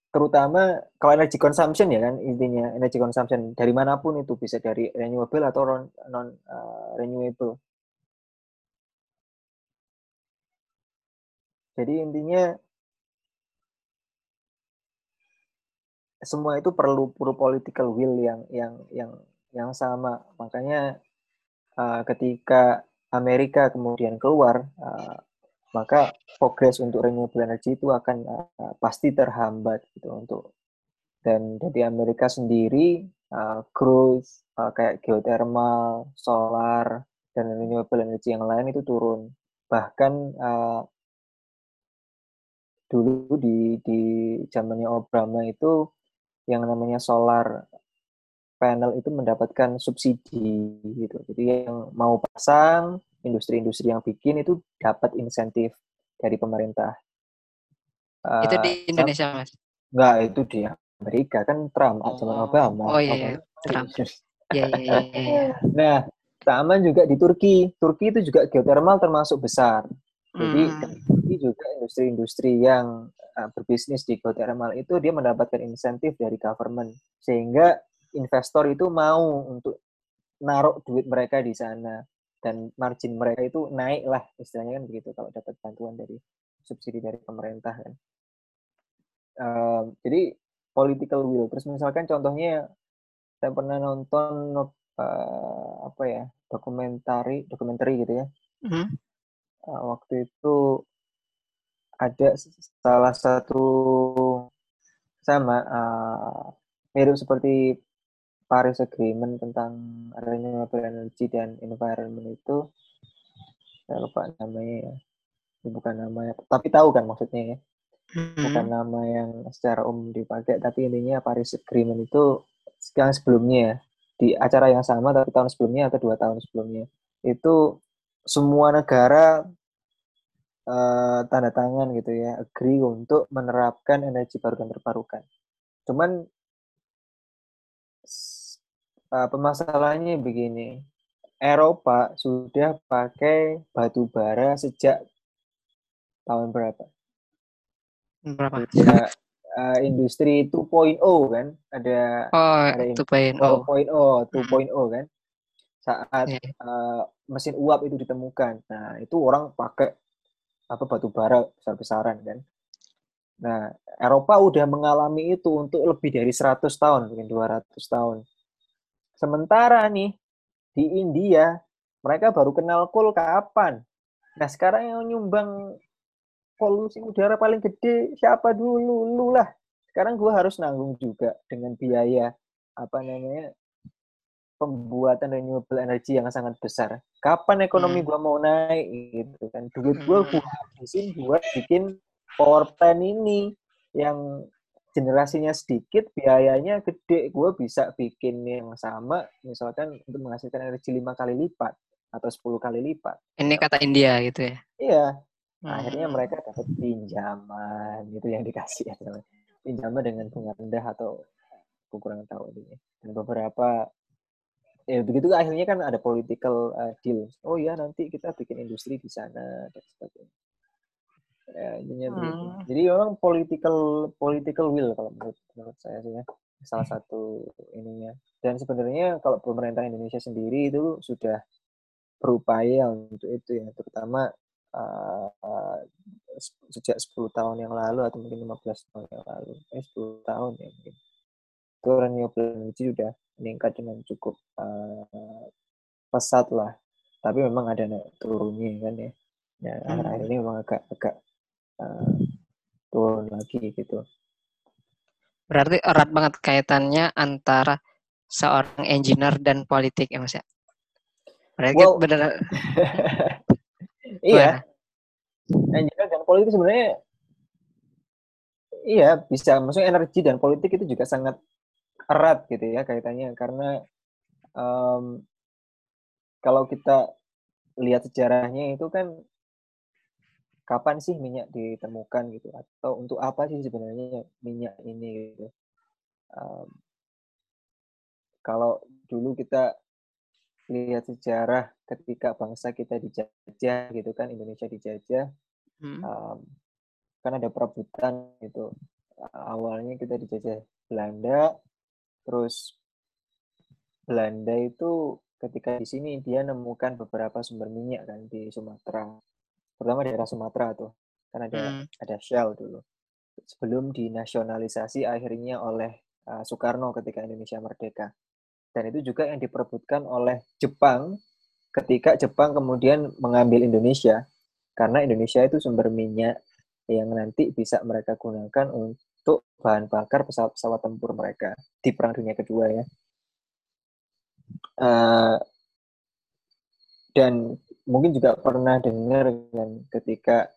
terutama kalau energy consumption ya kan intinya energy consumption dari mana pun itu bisa dari renewable atau non, non uh, renewable. Jadi intinya semua itu perlu perlu political will yang yang yang yang sama. Makanya uh, ketika Amerika kemudian keluar uh, maka progres untuk renewable energy itu akan uh, pasti terhambat gitu untuk dan dari Amerika sendiri uh, growth uh, kayak geothermal, solar dan renewable energy yang lain itu turun bahkan uh, dulu di di zamannya Obama itu yang namanya solar panel itu mendapatkan subsidi gitu jadi yang mau pasang industri-industri yang bikin itu dapat insentif dari pemerintah. Uh, itu di eh, Indonesia, Mas? Enggak, itu di Amerika kan Trump, oh. zaman Obama. Oh iya, iya. Trump. Iya, iya, iya, iya. Nah, sama juga di Turki. Turki itu juga geothermal termasuk besar. Jadi hmm. Juga industri-industri yang uh, berbisnis di geothermal itu dia mendapatkan insentif dari government sehingga investor itu mau untuk naruh duit mereka di sana dan margin mereka itu naik lah istilahnya kan begitu kalau dapat bantuan dari subsidi dari pemerintah kan. Uh, jadi political will. Terus misalkan contohnya saya pernah nonton uh, apa ya dokumentari dokumentari gitu ya. Mm-hmm. Uh, waktu itu ada salah satu sama uh, mirip seperti Paris Agreement tentang renewable energy dan environment itu saya lupa namanya ya. Ini bukan namanya, tapi tahu kan maksudnya ya. Bukan hmm. nama yang secara umum dipakai, tapi intinya Paris Agreement itu yang sebelumnya ya, di acara yang sama tapi tahun sebelumnya atau dua tahun sebelumnya itu semua negara uh, tanda tangan gitu ya agree untuk menerapkan energi baru dan terbarukan. Cuman uh, permasalahannya begini. Eropa sudah pakai batu bara sejak tahun berapa? Berapa? Sejak uh, industri 2.0 kan? Ada oh, ada 2.0. 2.0, 2.0 kan? Saat yeah. Uh, mesin uap itu ditemukan. Nah, itu orang pakai apa batu bara besar-besaran kan? Nah, Eropa udah mengalami itu untuk lebih dari 100 tahun, mungkin 200 tahun. Sementara nih di India mereka baru kenal coal kapan? Nah sekarang yang nyumbang polusi udara paling gede siapa dulu? Lu lah. Sekarang gue harus nanggung juga dengan biaya apa namanya pembuatan renewable energy yang sangat besar. Kapan ekonomi hmm. gue mau naik gitu kan? Duit gue gue hmm. habisin buat bikin power plant ini yang generasinya sedikit, biayanya gede, gue bisa bikin yang sama, misalkan untuk menghasilkan energi lima kali lipat atau 10 kali lipat. Ini kata India gitu ya? Iya. Nah, hmm. Akhirnya mereka dapat pinjaman gitu yang dikasih ya. Pinjaman dengan bunga rendah atau aku kurang tahu ini. Dan beberapa ya begitu akhirnya kan ada political uh, deal. Oh ya nanti kita bikin industri di sana dan sebagainya. Ya, hmm. Jadi memang political political will kalau menurut, menurut saya sih ya salah satu ininya. Dan sebenarnya kalau pemerintah Indonesia sendiri itu sudah berupaya untuk itu ya, terutama uh, uh, sejak 10 tahun yang lalu atau mungkin 15 tahun yang lalu, eh 10 tahun ya mungkin. Renewable energy sudah meningkat dengan cukup uh, pesat lah. Tapi memang ada naik turunnya kan ya. Ya, hmm. akhir-akhir ini memang agak agak uh, turun lagi gitu. Berarti erat banget kaitannya antara seorang engineer dan politik ya mas ya? Berarti well, benar. iya. Engineer dan politik sebenarnya iya bisa. Maksudnya energi dan politik itu juga sangat erat gitu ya kaitannya. Karena um, kalau kita lihat sejarahnya itu kan kapan sih minyak ditemukan gitu? Atau untuk apa sih sebenarnya minyak ini gitu? Um, kalau dulu kita lihat sejarah ketika bangsa kita dijajah gitu kan Indonesia dijajah hmm. um, kan ada perebutan gitu. Awalnya kita dijajah Belanda terus Belanda itu ketika di sini dia nemukan beberapa sumber minyak kan di Sumatera. Terutama daerah Sumatera tuh kan ada hmm. ada Shell dulu. Sebelum dinasionalisasi akhirnya oleh uh, Soekarno ketika Indonesia merdeka. Dan itu juga yang diperebutkan oleh Jepang ketika Jepang kemudian mengambil Indonesia. Karena Indonesia itu sumber minyak yang nanti bisa mereka gunakan untuk bahan bakar pesawat-pesawat tempur mereka di Perang Dunia Kedua ya. Uh, dan mungkin juga pernah dengar kan ketika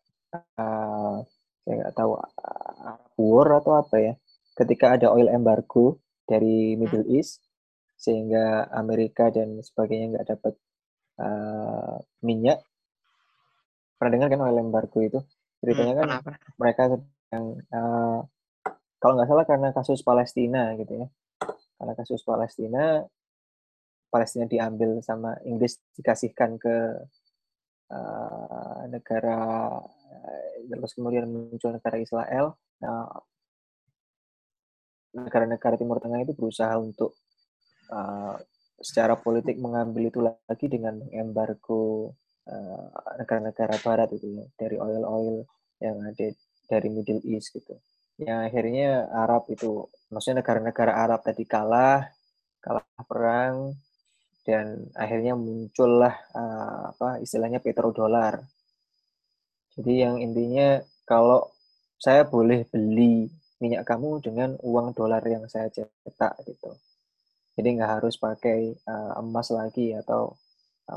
uh, saya nggak tahu Arab War atau apa ya ketika ada oil embargo dari Middle hmm. East sehingga Amerika dan sebagainya nggak dapat uh, minyak pernah dengar kan oil embargo itu ceritanya kan hmm, mereka sedang uh, kalau nggak salah karena kasus Palestina gitu ya karena kasus Palestina Palestina diambil sama Inggris dikasihkan ke uh, negara terus kemudian muncul negara Israel. Nah, negara-negara Timur Tengah itu berusaha untuk uh, secara politik mengambil itu lagi dengan negara negara-negara Barat itu ya dari oil-oil yang ada dari Middle East gitu. Yang akhirnya Arab itu maksudnya negara-negara Arab tadi kalah kalah perang dan akhirnya muncullah uh, apa istilahnya petrodolar. Jadi yang intinya kalau saya boleh beli minyak kamu dengan uang dolar yang saya cetak gitu. Jadi nggak harus pakai uh, emas lagi atau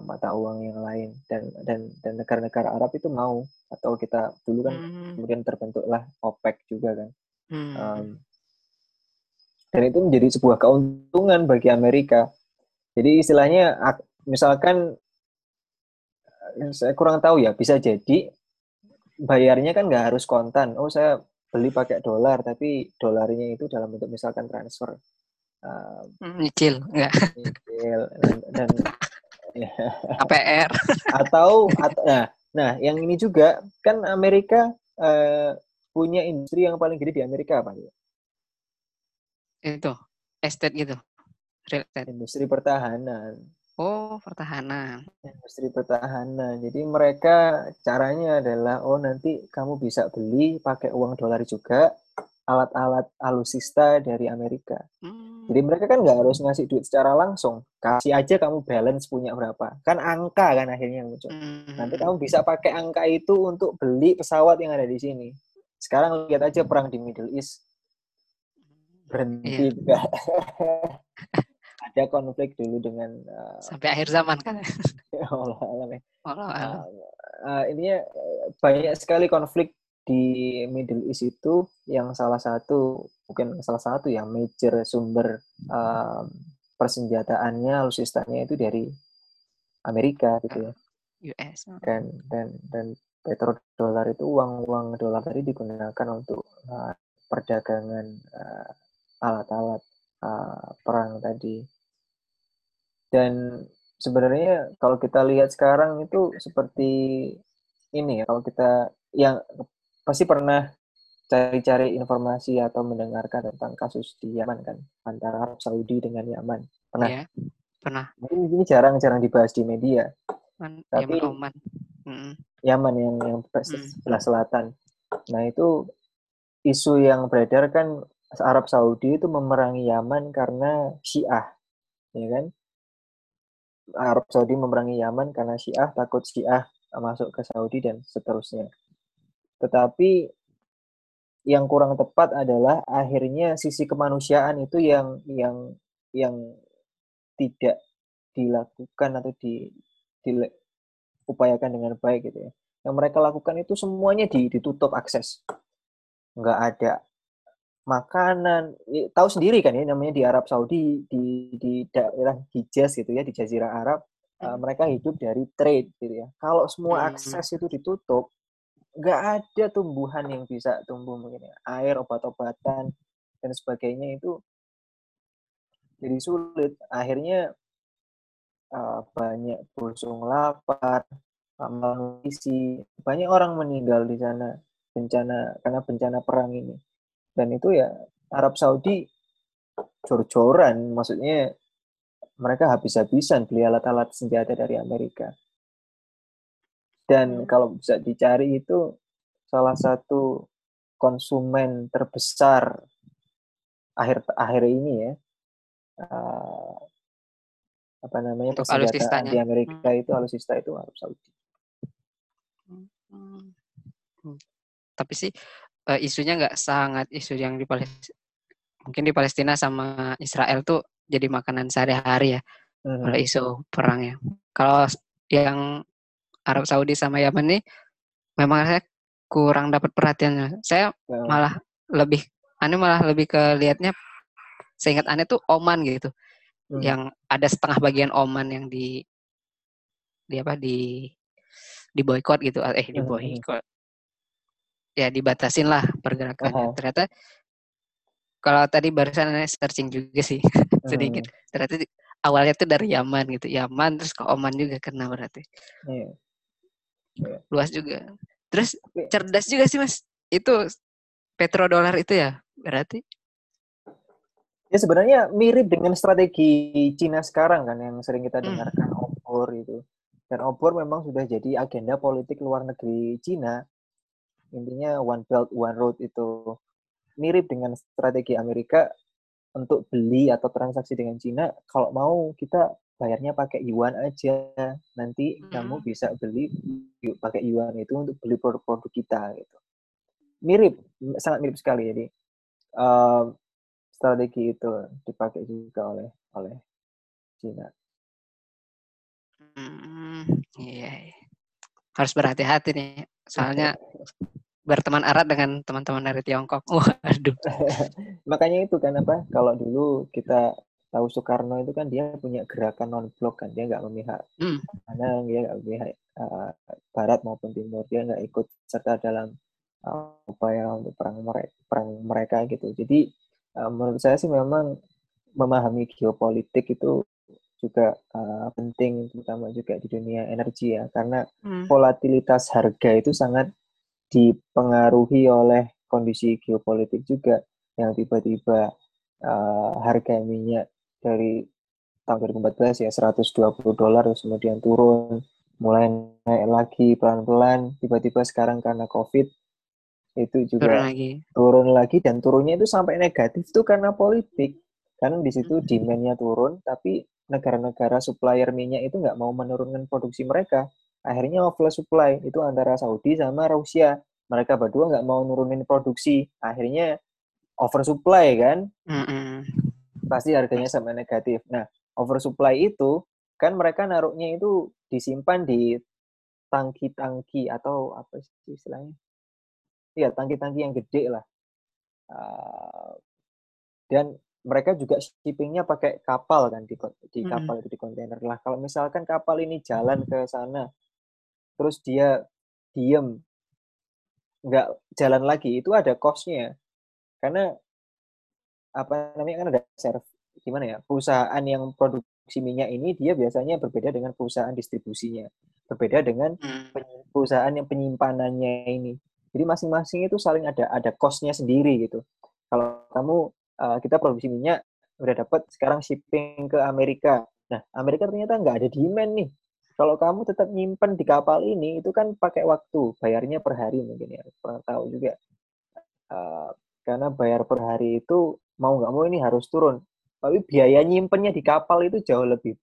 mata uang yang lain. Dan dan dan negara-negara Arab itu mau. Atau kita dulu kan hmm. kemudian terbentuklah OPEC juga kan. Hmm. um, dan itu menjadi sebuah keuntungan bagi Amerika. Jadi istilahnya misalkan eh, saya kurang tahu ya bisa jadi bayarnya kan nggak harus kontan. Oh saya beli pakai dolar tapi dolarnya itu dalam bentuk misalkan transfer. Uh, nyicil enggak nyicil dan, dan APR atau, atau nah nah yang ini juga kan Amerika uh, punya industri yang paling gede di Amerika apa ya itu estate gitu real estate industri pertahanan Oh, pertahanan. Industri pertahanan. Jadi mereka caranya adalah, oh nanti kamu bisa beli pakai uang dolar juga alat-alat alusista dari Amerika. Hmm. Jadi mereka kan nggak harus ngasih duit secara langsung. Kasih aja kamu balance punya berapa. Kan angka kan akhirnya muncul. Hmm. Nanti kamu bisa pakai angka itu untuk beli pesawat yang ada di sini. Sekarang lihat aja perang di Middle East. Berhenti yeah. ada konflik dulu dengan uh, sampai akhir zaman kan Allah Allah ya. Allah, Allah. Uh, ini ya banyak sekali konflik di Middle East itu yang salah satu mungkin salah satu yang major sumber uh, persenjataannya alusistanya itu dari Amerika gitu ya. US dan dan dan petrodolar itu uang uang dolar tadi digunakan untuk uh, perdagangan uh, alat-alat uh, perang tadi. Dan sebenarnya kalau kita lihat sekarang itu seperti ini ya, kalau kita yang pasti pernah cari-cari informasi atau mendengarkan tentang kasus di Yaman kan antara Arab Saudi dengan Yaman. Pernah? Iya, pernah. Mungkin ini jarang-jarang dibahas di media. Man, Tapi Yaman, Oman. Mm. Yaman yang yang sebelah mm. selatan. Nah, itu isu yang beredar kan Arab Saudi itu memerangi Yaman karena Syiah, ya kan? Arab Saudi memerangi Yaman karena Syiah takut Syiah masuk ke Saudi dan seterusnya. Tetapi yang kurang tepat adalah akhirnya sisi kemanusiaan itu yang yang yang tidak dilakukan atau di, diupayakan dengan baik gitu ya. Yang mereka lakukan itu semuanya ditutup akses. Nggak ada makanan tahu sendiri kan ya namanya di Arab Saudi di di daerah Hijaz gitu ya di Jazirah Arab uh, mereka hidup dari trade gitu ya kalau semua hmm. akses itu ditutup nggak ada tumbuhan yang bisa tumbuh mungkin ya. Air obat-obatan dan sebagainya itu jadi sulit. Akhirnya uh, banyak busung lapar malnutrisi banyak orang meninggal di sana bencana karena bencana perang ini. Dan itu ya Arab Saudi jor-joran. Maksudnya mereka habis-habisan beli alat-alat senjata dari Amerika dan hmm. kalau bisa dicari itu salah satu konsumen terbesar akhir akhir ini ya uh, apa namanya persenjataan di Amerika hmm. itu alusista itu Arab Saudi. Hmm. Hmm. Tapi sih uh, isunya nggak sangat isu yang di Palestina mungkin di Palestina sama Israel tuh jadi makanan sehari-hari ya hmm. kalau isu perang ya kalau yang Arab Saudi sama Yaman nih memang saya kurang dapat perhatiannya saya hmm. malah lebih aneh malah lebih ke liatnya seingat aneh tuh Oman gitu hmm. yang ada setengah bagian Oman yang di di apa di di boykot gitu eh di boykot ya dibatasin lah pergerakannya. Uh-huh. Ternyata kalau tadi barusan searching juga sih uh-huh. sedikit. Ternyata awalnya tuh dari Yaman gitu. Yaman terus ke Oman juga kena berarti. Yeah. Yeah. Luas juga. Terus cerdas juga sih Mas. Itu petrodolar itu ya berarti? Ya sebenarnya mirip dengan strategi Cina sekarang kan yang sering kita hmm. dengarkan hmm. obor itu. Dan obor memang sudah jadi agenda politik luar negeri Cina intinya one belt one road itu mirip dengan strategi Amerika untuk beli atau transaksi dengan Cina. Kalau mau kita bayarnya pakai yuan aja. Nanti hmm. kamu bisa beli yuk pakai yuan itu untuk beli produk-produk kita gitu. Mirip, sangat mirip sekali. Jadi uh, strategi itu dipakai juga oleh oleh Cina. Hmm, iya, iya. Harus berhati-hati nih. Soalnya berteman erat dengan teman-teman dari Tiongkok. Waduh. Makanya itu kan apa? Kalau dulu kita tahu Soekarno itu kan dia punya gerakan non blok kan dia nggak memihak hmm. mana dia nggak memihak uh, Barat maupun Timur dia nggak ikut serta dalam uh, upaya untuk perang mereka perang mereka gitu jadi uh, menurut saya sih memang memahami geopolitik itu juga uh, penting terutama juga di dunia energi ya karena hmm. volatilitas harga itu sangat dipengaruhi oleh kondisi geopolitik juga yang tiba-tiba uh, harga minyak dari tahun 2014 ya 120 dolar terus kemudian turun mulai naik lagi pelan-pelan tiba-tiba sekarang karena covid itu juga turun lagi. turun lagi dan turunnya itu sampai negatif itu karena politik. Kan di situ demandnya turun tapi negara-negara supplier minyak itu nggak mau menurunkan produksi mereka akhirnya over supply itu antara Saudi sama Rusia mereka berdua nggak mau nurunin produksi akhirnya oversupply kan mm -hmm pasti harganya sama negatif. Nah, oversupply itu kan mereka naruhnya itu disimpan di tangki-tangki atau apa sih istilahnya? Iya, tangki-tangki yang gede lah. Uh, dan mereka juga shippingnya pakai kapal kan di di kapal itu di kontainer lah. Kalau misalkan kapal ini jalan ke sana, terus dia diem. Nggak jalan lagi, itu ada costnya. Karena apa namanya kan ada serv gimana ya perusahaan yang produksi minyak ini dia biasanya berbeda dengan perusahaan distribusinya. Berbeda dengan hmm. perusahaan yang penyimpanannya ini. Jadi masing-masing itu saling ada ada costnya sendiri gitu. Kalau kamu uh, kita produksi minyak udah dapat sekarang shipping ke Amerika. Nah Amerika ternyata nggak ada demand nih kalau kamu tetap nyimpen di kapal ini itu kan pakai waktu bayarnya per hari mungkin ya pernah tahu juga uh, karena bayar per hari itu mau nggak mau ini harus turun. Tapi biaya nyimpennya di kapal itu jauh lebih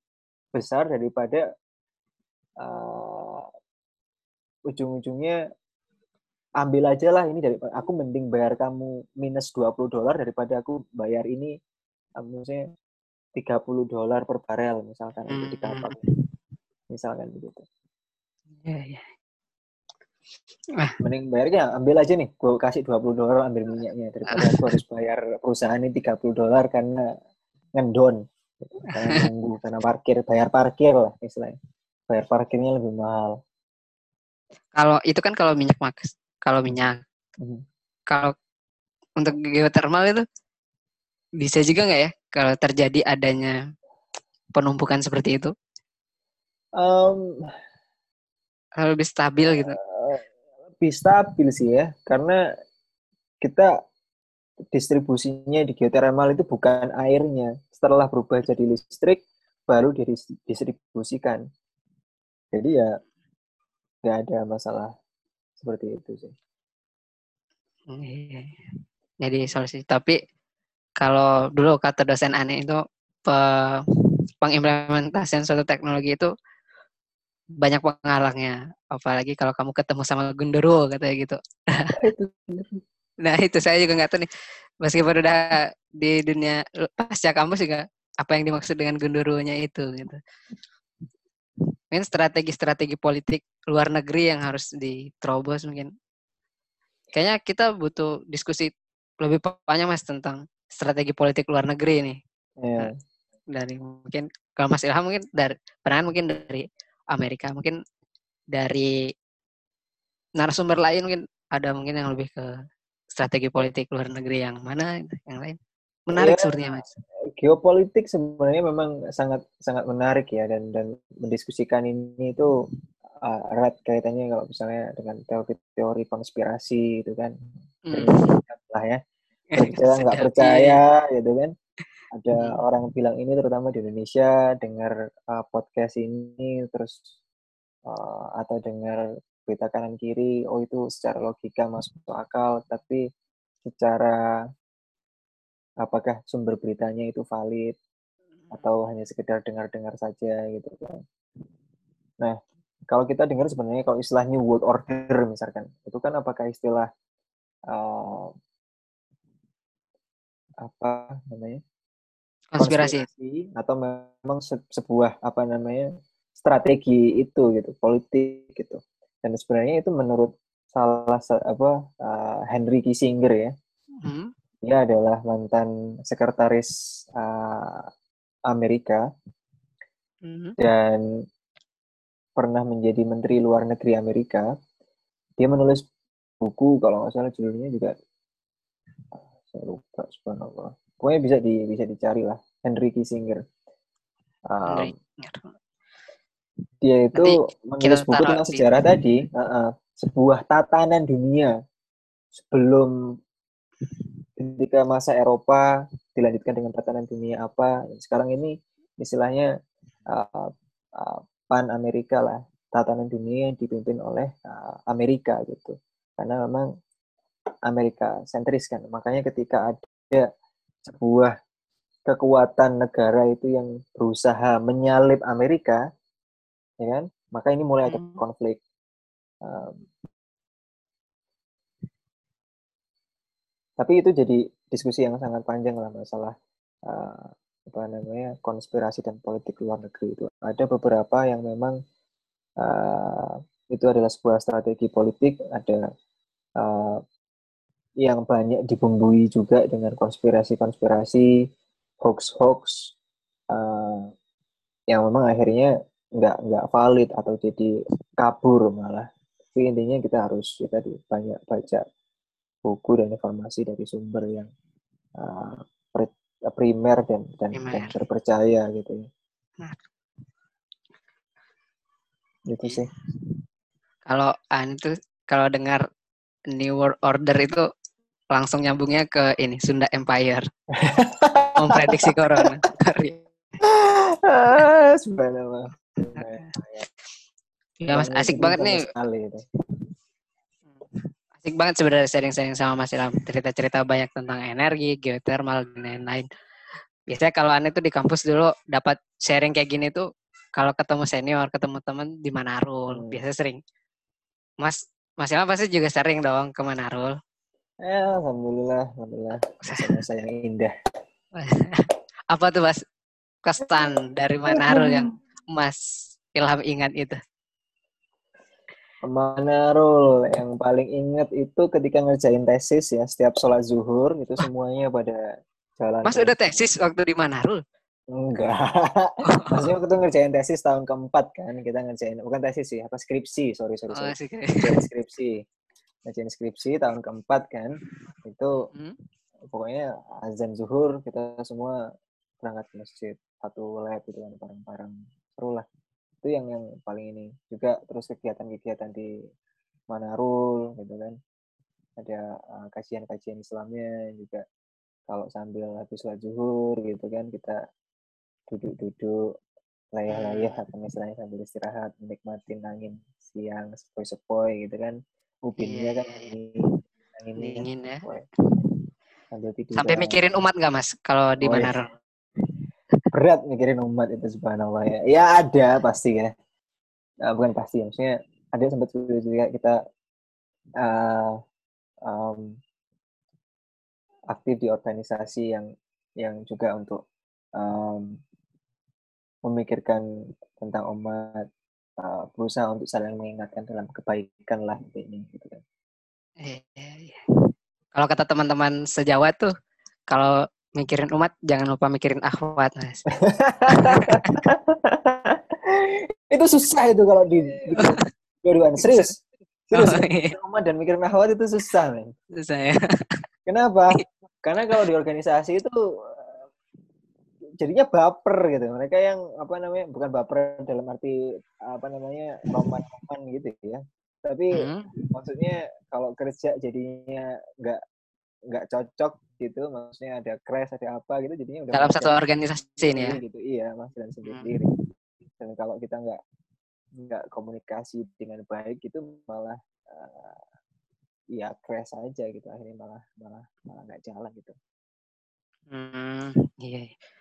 besar daripada uh, ujung-ujungnya ambil aja lah ini dari aku mending bayar kamu minus 20 dolar daripada aku bayar ini uh, misalnya 30 dolar per barel misalkan hmm. di kapal. Misalkan begitu. Iya, iya. Ah. Mending bayarnya ambil aja nih, gue kasih 20 dolar ambil minyaknya daripada gue harus bayar perusahaan ini 30 dolar karena ngendon. Karena nunggu, karena parkir, bayar parkir lah istilahnya. Bayar parkirnya lebih mahal. Kalau itu kan kalau minyak max, kalau minyak. Hmm. Kalau untuk geothermal itu bisa juga nggak ya kalau terjadi adanya penumpukan seperti itu? Um, lebih stabil gitu. lebih stabil sih ya karena kita distribusinya di geothermal itu bukan airnya. Setelah berubah jadi listrik baru didistribusikan jadi ya nggak ada masalah seperti itu sih. Hmm, iya, iya. jadi solusi tapi kalau dulu kata dosen aneh itu pengimplementasian suatu teknologi itu banyak penghalangnya apalagi kalau kamu ketemu sama genderuwo katanya gitu. Nah itu saya juga nggak tahu nih. Meskipun udah di dunia pasca kampus juga apa yang dimaksud dengan genderuwonya itu gitu. Mungkin strategi-strategi politik luar negeri yang harus diterobos mungkin. Kayaknya kita butuh diskusi lebih panjang mas tentang strategi politik luar negeri ini yeah. dari mungkin kalau Mas Ilham mungkin dari pernah mungkin dari Amerika. Mungkin dari narasumber lain mungkin ada mungkin yang lebih ke strategi politik luar negeri yang mana yang lain? Menarik ya, sepertinya mas. geopolitik sebenarnya memang sangat sangat menarik ya dan dan mendiskusikan ini itu uh, erat kaitannya kalau misalnya dengan teori-teori konspirasi itu kan. Hmm. lah ya. Percaya nggak percaya gitu kan ada hmm. orang bilang ini terutama di Indonesia dengar uh, podcast ini terus uh, atau dengar berita kanan kiri oh itu secara logika masuk akal tapi secara apakah sumber beritanya itu valid atau hanya sekedar dengar-dengar saja gitu kan. Nah, kalau kita dengar sebenarnya kalau istilah New World Order misalkan, itu kan apakah istilah uh, apa namanya? Konspirasi. konspirasi atau memang se sebuah apa namanya strategi itu gitu politik gitu dan sebenarnya itu menurut salah apa uh, Henry Kissinger ya hmm. dia adalah mantan sekretaris uh, Amerika hmm. dan pernah menjadi menteri luar negeri Amerika dia menulis buku kalau nggak salah judulnya juga saya lupa subhanallah pokoknya bisa di bisa dicari lah. Henry Kissinger. Um, dia itu Nanti menulis buku tentang sejarah di... tadi. Uh, uh, sebuah tatanan dunia sebelum ketika masa Eropa dilanjutkan dengan tatanan dunia apa. Sekarang ini istilahnya uh, uh, pan Amerika lah. Tatanan dunia yang dipimpin oleh uh, Amerika gitu. Karena memang Amerika sentris kan. Makanya ketika ada sebuah kekuatan negara itu yang berusaha menyalip Amerika, ya kan? Maka ini mulai ada hmm. konflik. Um, tapi itu jadi diskusi yang sangat panjang lah masalah uh, apa namanya konspirasi dan politik luar negeri itu. Ada beberapa yang memang uh, itu adalah sebuah strategi politik, ada uh, yang banyak dibumbui juga dengan konspirasi-konspirasi, hoax-hoax uh, yang memang akhirnya nggak nggak valid atau jadi kabur malah. Tapi intinya kita harus kita di banyak baca buku dan informasi dari sumber yang uh, primer dan dan, primer. dan terpercaya gitu ya. Nah. Itu sih. Kalau an itu kalau dengar New World Order itu langsung nyambungnya ke ini Sunda Empire. Memprediksi corona. ah, sebenarnya. Ya mas, asik banget nih. Asik banget sebenarnya sharing-sharing sama Mas Ilham. Cerita-cerita banyak tentang energi, geothermal, dan lain-lain. Biasanya kalau aneh tuh di kampus dulu dapat sharing kayak gini tuh kalau ketemu senior, ketemu teman di Manarul. Hmm. Biasanya sering. Mas, Mas Ilham pasti juga sering dong ke Manarul. Eh, alhamdulillah, alhamdulillah. Masa yang indah. Apa tuh Mas kesan dari Manado yang Mas Ilham ingat itu? Manarul yang paling ingat itu ketika ngerjain tesis ya setiap sholat zuhur itu semuanya pada jalan. Mas udah tesis waktu di Manarul? Enggak. Maksudnya waktu ngerjain tesis tahun keempat kan kita ngerjain bukan tesis sih apa skripsi sorry sorry, sorry. Oh, skripsi ngajain skripsi tahun keempat kan itu hmm? pokoknya azan zuhur kita semua berangkat ke masjid satu lab gitu kan bareng-bareng. Seru lah. Itu yang yang paling ini. Juga terus kegiatan-kegiatan di Manarul gitu kan. Ada uh, kajian-kajian Islamnya juga. Kalau sambil habis sholat zuhur gitu kan kita duduk-duduk layah-layah atau misalnya sambil istirahat menikmatin angin siang sepoi-sepoi gitu kan Upinnya yeah. kan ini ini dingin ya. Sampai mikirin umat nggak mas kalau di oh, Manado? Berat mikirin umat itu subhanallah ya. Ya ada pasti ya. Uh, bukan pasti maksudnya ada sempat juga kita uh, um, aktif di organisasi yang yang juga untuk um, memikirkan tentang umat uh, berusaha untuk saling mengingatkan dalam kebaikan lah ini gitu kan. Iya, iya. Kalau kata teman-teman sejawat tuh, kalau mikirin umat jangan lupa mikirin akhwat, Mas. itu susah itu kalau di, dua-duaan serius. Serius, oh, iya. umat dan mikirin akhwat itu susah, men. Susah ya. Kenapa? Karena kalau di organisasi itu jadinya baper gitu. Mereka yang apa namanya bukan baper dalam arti apa namanya roman-roman gitu ya. Tapi hmm. maksudnya kalau kerja jadinya nggak nggak cocok gitu maksudnya ada crash ada apa gitu jadinya udah dalam satu organisasi ini ya? gitu. Iya mas dan sendiri. Hmm. dan kalau kita nggak nggak komunikasi dengan baik itu malah uh, ya crash aja gitu. Akhirnya malah malah malah nggak jalan gitu. Hmm, iya. Nah,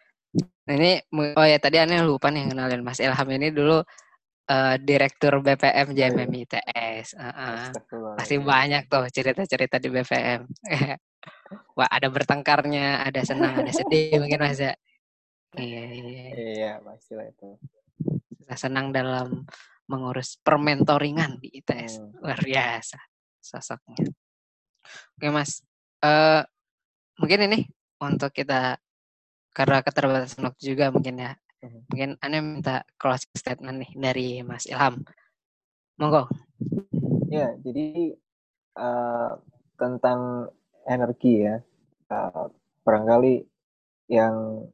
ini oh ya tadi aneh lupa nih kenalin Mas Ilham ini dulu uh, direktur BPM JMM ITS. Uh -uh. Pasti banyak tuh cerita-cerita di BPM. Wah, ada bertengkarnya, ada senang, ada sedih mungkin Mas ya. Iya, iya. Iya, pastilah itu. Senang dalam mengurus permentoringan di ITS. Hmm. Luar biasa sosoknya. Oke, Mas. Uh, mungkin ini untuk kita karena keterbatasan waktu juga mungkin ya. Hmm. Mungkin Anda minta closing statement nih dari Mas Ilham. Monggo. Ya, jadi uh, tentang energi ya. Uh, barangkali yang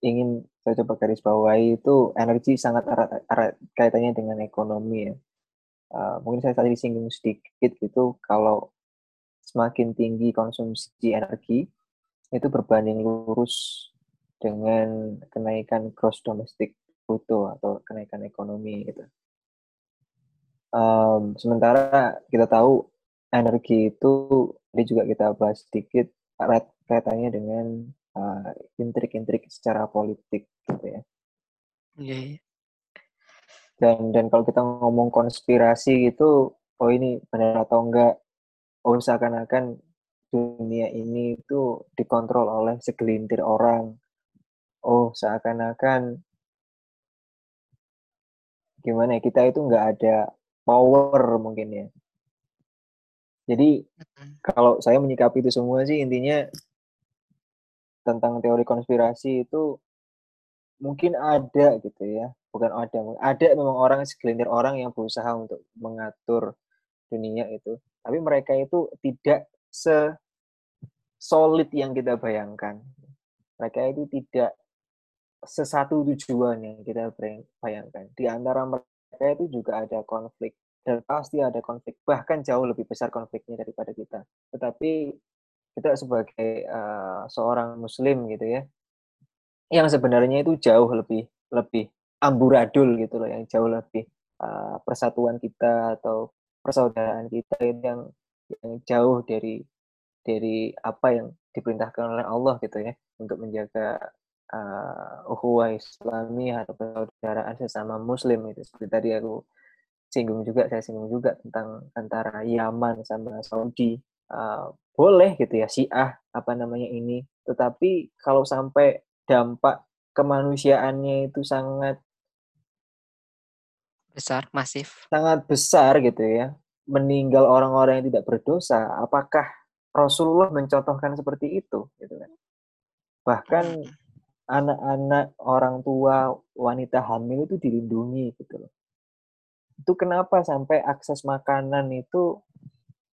ingin saya coba garis bawahi itu energi sangat erat, erat kaitannya dengan ekonomi ya. Uh, mungkin saya tadi singgung sedikit gitu kalau semakin tinggi konsumsi energi itu berbanding lurus dengan kenaikan gross domestic bruto atau kenaikan ekonomi gitu. Um, sementara kita tahu energi itu ini juga kita bahas sedikit kaitannya dengan uh, intrik-intrik secara politik gitu ya. Iya. Yeah. Dan dan kalau kita ngomong konspirasi gitu, oh ini benar atau enggak? Oh seakan-akan dunia ini itu dikontrol oleh segelintir orang. Oh seakan-akan gimana ya kita itu enggak ada power mungkin ya. Jadi kalau saya menyikapi itu semua sih intinya tentang teori konspirasi itu mungkin ada gitu ya bukan ada ada memang orang segelintir orang yang berusaha untuk mengatur dunia itu tapi mereka itu tidak se solid yang kita bayangkan. Mereka itu tidak sesatu tujuan yang kita bayangkan. Di antara mereka itu juga ada konflik dan pasti ada konflik bahkan jauh lebih besar konfliknya daripada kita. Tetapi kita sebagai uh, seorang muslim gitu ya yang sebenarnya itu jauh lebih lebih amburadul gitu loh yang jauh lebih uh, persatuan kita atau persaudaraan kita yang yang jauh dari dari apa yang diperintahkan oleh Allah gitu ya untuk menjaga uh, ukhuwah Islami atau persaudaraan sesama muslim itu. Seperti tadi aku singgung juga saya singgung juga tentang antara Yaman sama Saudi. Uh, boleh gitu ya Syiah apa namanya ini. Tetapi kalau sampai dampak kemanusiaannya itu sangat besar masif. sangat besar gitu ya meninggal orang-orang yang tidak berdosa apakah Rasulullah mencontohkan seperti itu gitu kan bahkan hmm. anak-anak orang tua wanita hamil itu dilindungi gitu loh itu kenapa sampai akses makanan itu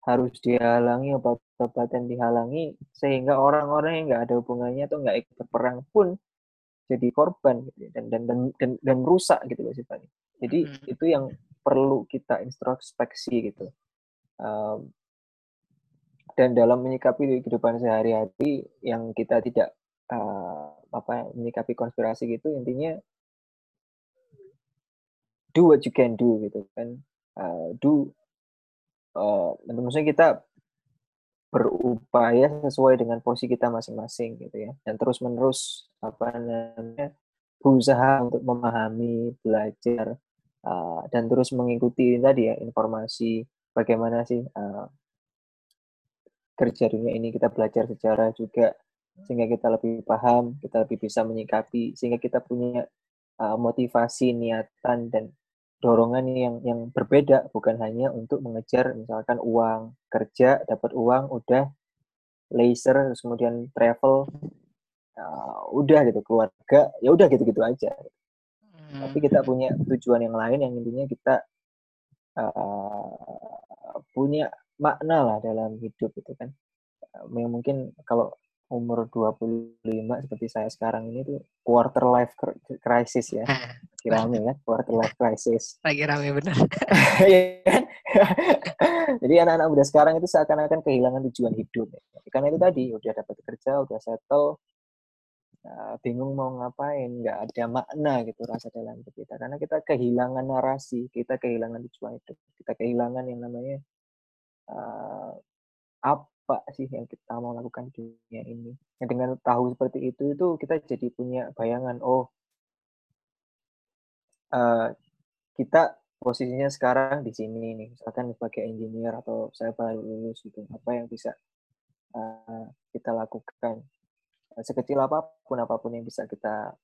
harus dihalangi obat-obatan dihalangi sehingga orang-orang yang nggak ada hubungannya atau nggak ikut berperang pun jadi korban gitu ya, dan dan dan dan, dan rusak gitu loh sifatnya jadi hmm. itu yang perlu kita introspeksi gitu. Um, dan dalam menyikapi kehidupan sehari-hari yang kita tidak uh, apa menyikapi konspirasi gitu intinya do what you can do gitu kan. Uh, do uh, maksudnya kita berupaya sesuai dengan posisi kita masing-masing gitu ya. Dan terus menerus apa namanya berusaha untuk memahami belajar uh, dan terus mengikuti tadi ya informasi bagaimana sih uh, kerja dunia ini kita belajar sejarah juga sehingga kita lebih paham kita lebih bisa menyikapi sehingga kita punya uh, motivasi niatan dan dorongan yang yang berbeda. Bukan hanya untuk mengejar misalkan uang kerja dapat uang udah laser terus kemudian travel uh, udah gitu keluarga ya udah gitu gitu aja hmm. tapi kita punya tujuan yang lain yang intinya kita uh, punya makna lah dalam hidup itu kan uh, yang mungkin kalau umur 25 seperti saya sekarang ini tuh quarter life crisis ya. Lagi rame ya, quarter life crisis. Lagi rame benar. Iya kan? Jadi anak-anak muda sekarang itu seakan-akan kehilangan tujuan hidup. Ya. Karena itu tadi, udah dapat kerja, udah settle, uh, bingung mau ngapain, nggak ada makna gitu rasa dalam hidup kita. Karena kita kehilangan narasi, kita kehilangan tujuan hidup, kita kehilangan yang namanya uh, apa sih yang kita mau lakukan di dunia ini. Ya, dengan tahu seperti itu itu kita jadi punya bayangan oh uh, kita posisinya sekarang di sini nih misalkan sebagai engineer atau saya baru lulus gitu apa yang bisa uh, kita lakukan sekecil apa pun apa pun yang bisa kita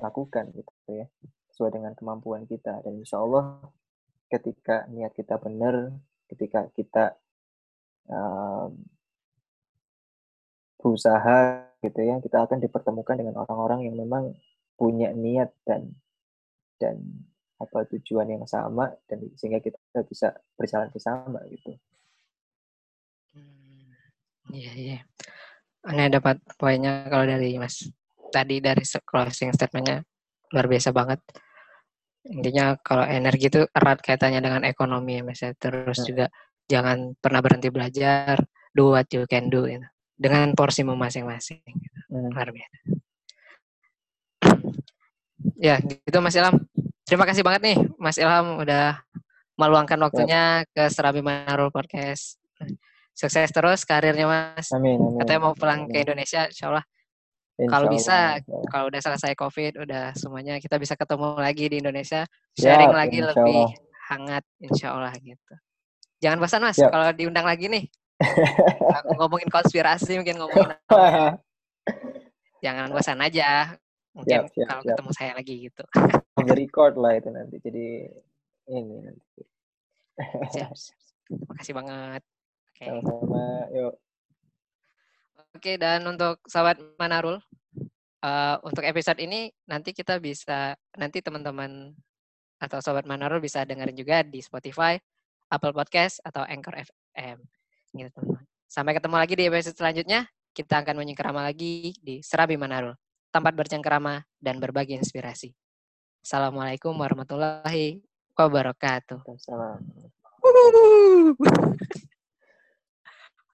lakukan gitu ya sesuai dengan kemampuan kita dan insya Allah ketika niat kita benar ketika kita um, berusaha gitu ya kita akan dipertemukan dengan orang-orang yang memang punya niat dan dan apa tujuan yang sama dan sehingga kita bisa berjalan bersama gitu. Hmm, iya iya. Ini dapat poinnya kalau dari Mas tadi dari closing statementnya luar biasa banget. Intinya kalau energi itu erat kaitannya dengan ekonomi ya Mas. Ya. Terus hmm. juga jangan pernah berhenti belajar, do what you can do gitu. dengan porsimu masing-masing. Gitu. Hmm. Luar biasa. ya gitu Mas Ilham. Terima kasih banget nih Mas Ilham udah meluangkan waktunya ke Serabi Manarul Podcast. Sukses terus karirnya Mas. Amin. amin Katanya mau pulang amin. ke Indonesia, insya Allah. Kalau bisa, kalau udah selesai COVID, udah semuanya kita bisa ketemu lagi di Indonesia, sharing ya, lagi lebih hangat, insya Allah gitu. Jangan bosan Mas, ya. kalau diundang lagi nih. Aku ngomongin konspirasi, mungkin ngomongin Jangan bosan aja. Mungkin siap, siap, kalau siap. ketemu saya lagi gitu. On record lah itu nanti. Jadi ini nanti. siap, siap. Terima kasih banget. Oke. Okay. Sama-sama. Yuk. Oke, dan untuk sahabat Manarul, uh, untuk episode ini nanti kita bisa nanti teman-teman atau sobat Manarul bisa dengerin juga di Spotify, Apple Podcast atau Anchor FM. Gitu, teman-teman. Sampai ketemu lagi di episode selanjutnya. Kita akan menyengkerama lagi di Serabi Manarul tempat bercengkerama, dan berbagi inspirasi. Assalamualaikum warahmatullahi wabarakatuh. Assalamualaikum.